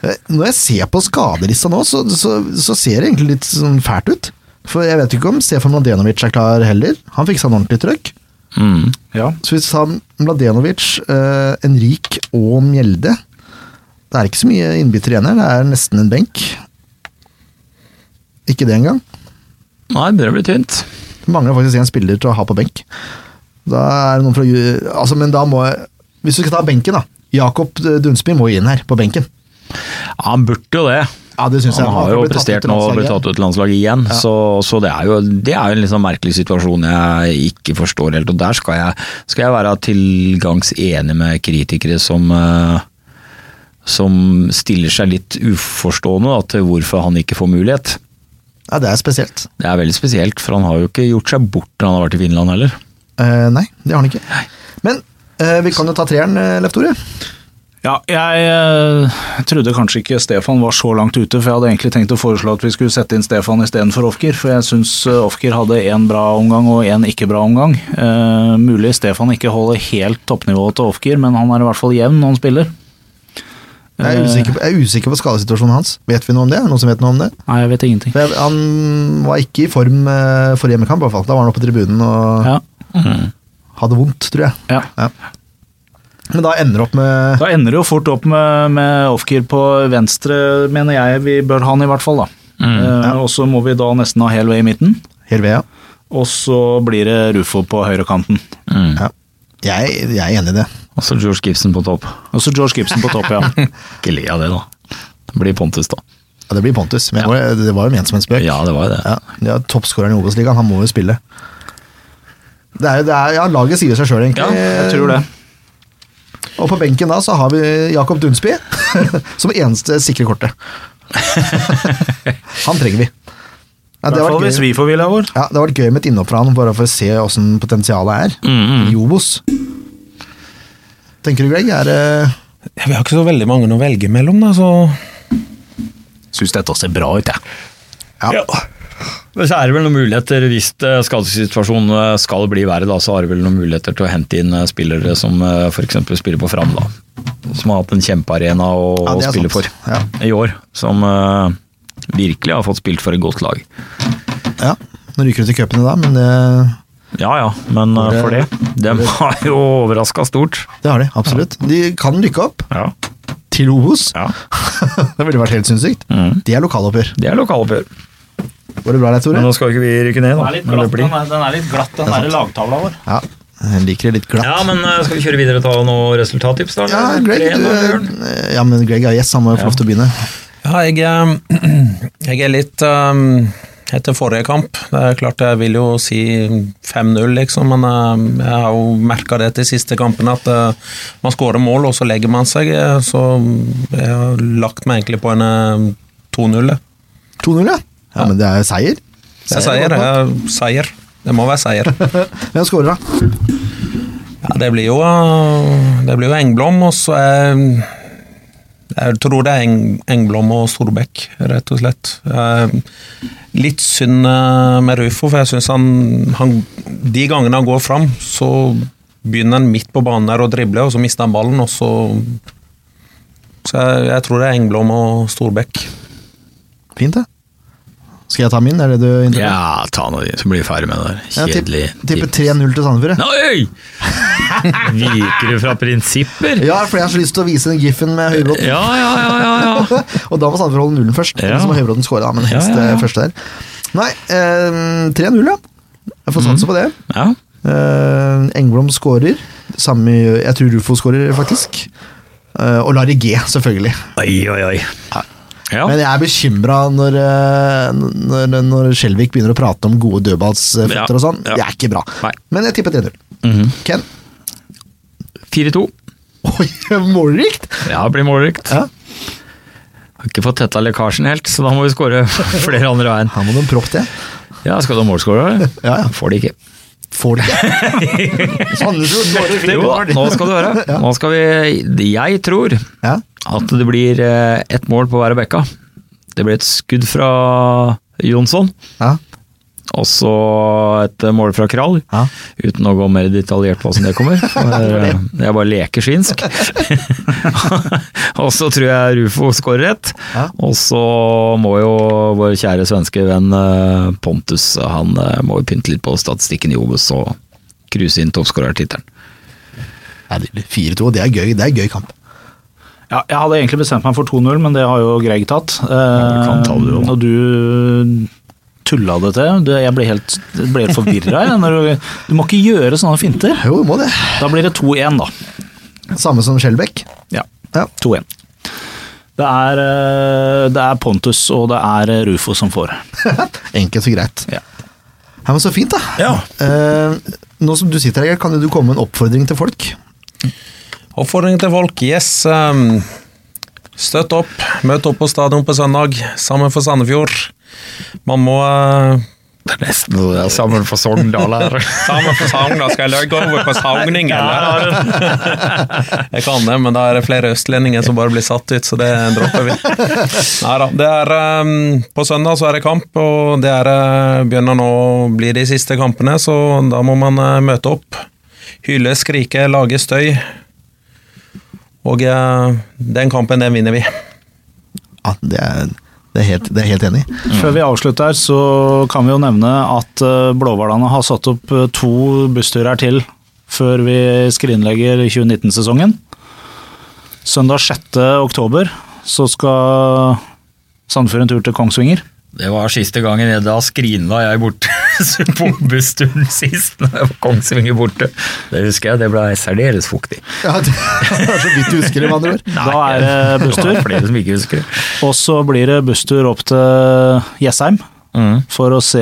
Eh, Når jeg ser på skadelista nå, så, så, så ser det egentlig litt sånn fælt ut. For jeg vet ikke om Stefan Mladenovic er klar heller. Han fikk seg en ordentlig trøkk. Mm. Ja. Så hvis han Mladenovic, eh, Enrik og Mjelde Det er ikke så mye innbytter igjen her, det er nesten en benk. Ikke det engang. Nei, det blir bli tynt. Det mangler faktisk en spiller til å ha på benk. Da er det noen fra altså, Men da må jeg Hvis du skal ta benken, da. Jakob Dunsby må inn her, på benken. Ja, han burde jo det. Ja, det synes jeg. Han har jo prestert nå og blitt tatt ut til landslaget igjen, så, så det er jo det er en sånn merkelig situasjon jeg ikke forstår helt. Og der skal jeg, skal jeg være tilgangs enig med kritikere som eh, som stiller seg litt uforstående da, til hvorfor han ikke får mulighet. Ja, det er spesielt. Det er veldig spesielt, for han har jo ikke gjort seg bort når han har vært i Finland heller. Eh, nei, det har han ikke. Men eh, vi kan jo ta treeren, Leftore Leif Tore. Ja, jeg eh, trodde kanskje ikke Stefan var så langt ute, for jeg hadde egentlig tenkt å foreslå at vi skulle sette inn Stefan istedenfor Ofker, for jeg syns Ofker hadde én bra omgang og én ikke bra omgang. Eh, mulig Stefan ikke holder helt toppnivået til Ofker, men han er i hvert fall jevn når han spiller. Jeg er usikker på, jeg er usikker på skadesituasjonen hans. Vet vi noe om det? Noen som vet noe om det? Nei, jeg vet ingenting. Jeg, han var ikke i form eh, for hjemmekamp, i hvert fall. Da var han oppe på tribunen og Ja, hadde vondt, tror jeg. Ja. ja. Men da ender det opp med Da ender det jo fort opp med, med Ofker på venstre, mener jeg vi bør ha han i hvert fall, da. Eh, Og så må vi da nesten ha hel ved i midten. Helvea. Og så blir det Rufo på høyrekanten. Ja. Jeg, jeg er enig i det. Og så George Gibson på topp. Og så George Gibson på topp, ja. Ikke le av det, da. Det blir Pontus, da. Ja, det blir Pontus, men ja. det var jo ment som en spøk. Ja, det var jo det. Ja, det er Toppskåreren i Obos-ligaen, han må jo spille. Det er, det er, ja, Laget sier seg sjøl, egentlig. Ja, jeg tror det. Og på benken da så har vi Jakob Dunsby som eneste sikre kortet. han trenger vi. Ja, I det, har hvis vi får vilja vår. ja, det har vært gøy med et innhopp fra han, bare for å se åssen potensialet er Mm, i Obos. Tenker du, Greg? Er det Vi har ikke så veldig mange å velge mellom, da, så Syns dette ser bra ut, jeg. Ja. Men så er det vel noen muligheter, hvis eh, skadesituasjonen eh, skal bli verre, da, så har det vel noen muligheter til å hente inn eh, spillere som f.eks. spiller på Fram, da. Som har hatt en kjempearena å, Ja, spille sant. for Ja. i år. Som uh, virkelig har fått spilt for et godt lag. ja. Nå ryker du til cupene da, men det, Ja ja, men Det- for det. De har jo overraska stort. det har de. Absolutt. De kan rykke opp Ja. til Obos. ja. det ville vært helt sinnssykt. Mm. De er lokaloppgjør. Det er lokaloppgjør. Går det bra der, Tore? Men nå skal ikke vi rykke ned, da. Eller bli. den er litt glatt, den derre lagtavla vår. Ja, jeg liker det litt glatt. Ja, men eh, skal vi kjøre videre og ta noen resultattips, da? Ja. Greg, du, eh, ja, men Greg er gjest, han må jo få lov til å begynne. Ja, jeg, eh, jeg er litt um, etter forrige kamp. Det er klart jeg vil jo si 5-0, liksom, men uh, jeg har jo merka det til siste kampen at uh, man skårer mål, og så legger man seg. Så jeg har lagt meg egentlig på en eh, 2-0. 2-0, ja. Ja, men det er seier. Det er seier. det er Seier. Det må være seier. Hvem skårer, da? Ja, det blir jo Det blir jo Engblom, og så er Jeg tror det er Eng, Engblom og Storbekk, rett og slett. Eh, Litt synd eh, med Rufo, for jeg syns han, han De gangene han går fram, så begynner han midt på banen der å drible, og så mister han ballen, og så Så jeg, jeg tror det er Engblom og Storbekk. Fint, det. Skal jeg ta min? Er det du er? Ja, ta nå din, så blir vi ferdig med det der. Kjedelig. tipp- tipper 3-0 til Sandefjord. jeg. Nei! Viker du fra prinsipper? Ja, for jeg har så lyst til å vise den giffen med Høybråten. Ja, ja, ja, ja, ja. Og da må Sandefjord holde nullen først. Ja. Så må Høybråten skåre, da, men helst Ja, ja, ja. det første der. Nei, eh, 3-0, ja. Jeg får satse på det. ja. Eh, Engblom skårer. Samme, jeg tror Rufo skårer, faktisk. Eh, og Larry G, selvfølgelig. Oi, oi, oi. Ja. Men jeg er bekymra når, eh, når, når Skjelvik begynner å prate om gode dødballsføtter Ja, og sånn. ja. Det er ikke bra. Nei. Men jeg tipper 3-0. Mhm. Ken? 4-2. Oi, målrikt! Ja, det blir målrikt. Ja. Har ikke fått tetta lekkasjen helt, så da må vi skåre flere andre veien. Her må du propp til. Ja, skal du ha målskårer? Ja, ja. Får det ikke. Får det ikke. Sandefjord skårer fint Jo nå skal du høre. Nå skal vi Jeg tror Ja. At det blir eh, ett mål på hver av bekka. Det blir et skudd fra Jonsson, Ja. og så et mål fra Krall. Ja. Uten å gå mer detaljert på hvordan det kommer. for, eh, Jeg bare leker svinsk. og så tror jeg Rufo skårer ett. Ja. Og så må jo vår kjære svenske venn eh, Pontus han eh, må jo pynte litt på statistikken i Obos og cruise inn toppskårertittelen. Ja, det 4-2, det er gøy. Det er gøy kamp. Ja, jeg hadde egentlig bestemt meg for 2-0, men det har jo Greg tatt. Eh, du kan ta det, jo. og du tulla det til. Du, jeg ble helt, jeg helt forvirra. Du, du må ikke gjøre sånne finter. Jo, må det. Da blir det 2-1, da. Samme som Skjelbæk. Ja, Ja. 2-1. Det er, eh, det er Pontus og det er eh, Rufo som får. Enkelt og greit. Ja. Her, men Så fint, da. Ja. Eh, nå som du sitter her, kan du komme med en oppfordring til folk? Oppfordring til folk, yes. Um, støtt opp, møt opp på stadion på søndag, sammen for Sandefjord. Man må uh, Det er nesten så det er sammen for Sogndal her. Sammen for Sogndal, skal jeg løye over på Sogning, eller? Jeg kan det, men da er det flere østlendinger som bare blir satt ut, så det dropper vi. Neida, det er um, På søndag så er det kamp, og det er, uh, begynner nå å bli de siste kampene, så da må man uh, møte opp. Hyle, skrike, lage støy. Og uh, den kampen, den vinner vi. Ja, det er, det er, helt, det er helt enig mm. Før vi avslutter, så kan vi jo nevne at eh, Blåhvalene har satt opp eh, to bussturer til før vi skrinlegger 2019-sesongen. Søndag 6. oktober så skal Sandefjord en tur til Kongsvinger. Det var siste gangen jeg, da skrinla jeg borte på bussturen sist, når jeg var Kongsvinger borte. Det husker jeg, det ble særdeles fuktig. Ja, det er så vidt du husker det, med andre ord. Da er det Det busstur. flere som ikke husker det. Og så blir det busstur opp til Jessheim Mm. for å se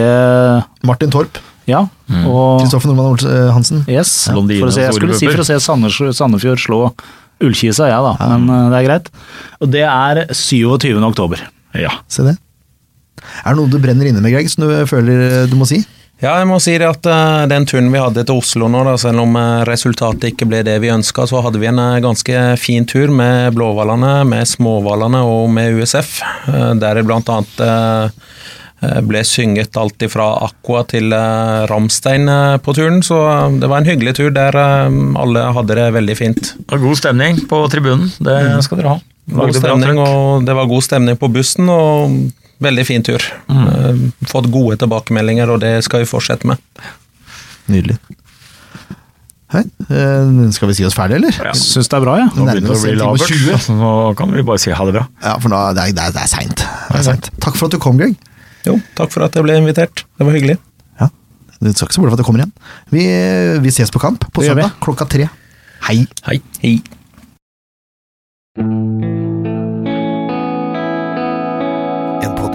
Martin Torp. Ja, og Kristoffer Nordmann eh, Hansen. Yes. Blondine For å se, jeg skulle si for å se Sandefjord, slå Ullkisa, ja da, men eh, det er greit. Og det er 27. oktober. Ja. Se det. Er det noe du brenner inne med, Greg, som du føler eh, du må si? Ja, jeg må si det at eh, den turen vi hadde til Oslo nå, da, selv om eh, resultatet ikke ble det vi ønska, så hadde vi en ganske fin tur med blåhvalene, med småhvalene og med USF. Der det blant annet ble synget alt fra Aqua til Ramstein på turen, så det var en hyggelig tur der alle hadde det veldig fint. Og god stemning på tribunen, det skal dere ha. God stemning, og det var god stemning på bussen, og veldig fin tur. Mm. Fått gode tilbakemeldinger, og det skal vi fortsette med. Nydelig. Hei, eh, skal vi si oss ferdig, eller? Ja. Syns det er bra, jeg. Nå begynner det å bli labert, 20. nå kan vi bare si ha det bra. Ja, for nå, det er, det er, det er seint. Er. Takk for at du kom, Greg. Jo, takk for at jeg ble invitert. Det var hyggelig. Ja, Du skal ikke så bort for at du kommer igjen. Vi, vi ses på kamp på søndag klokka tre. Hei. Hei. Hei.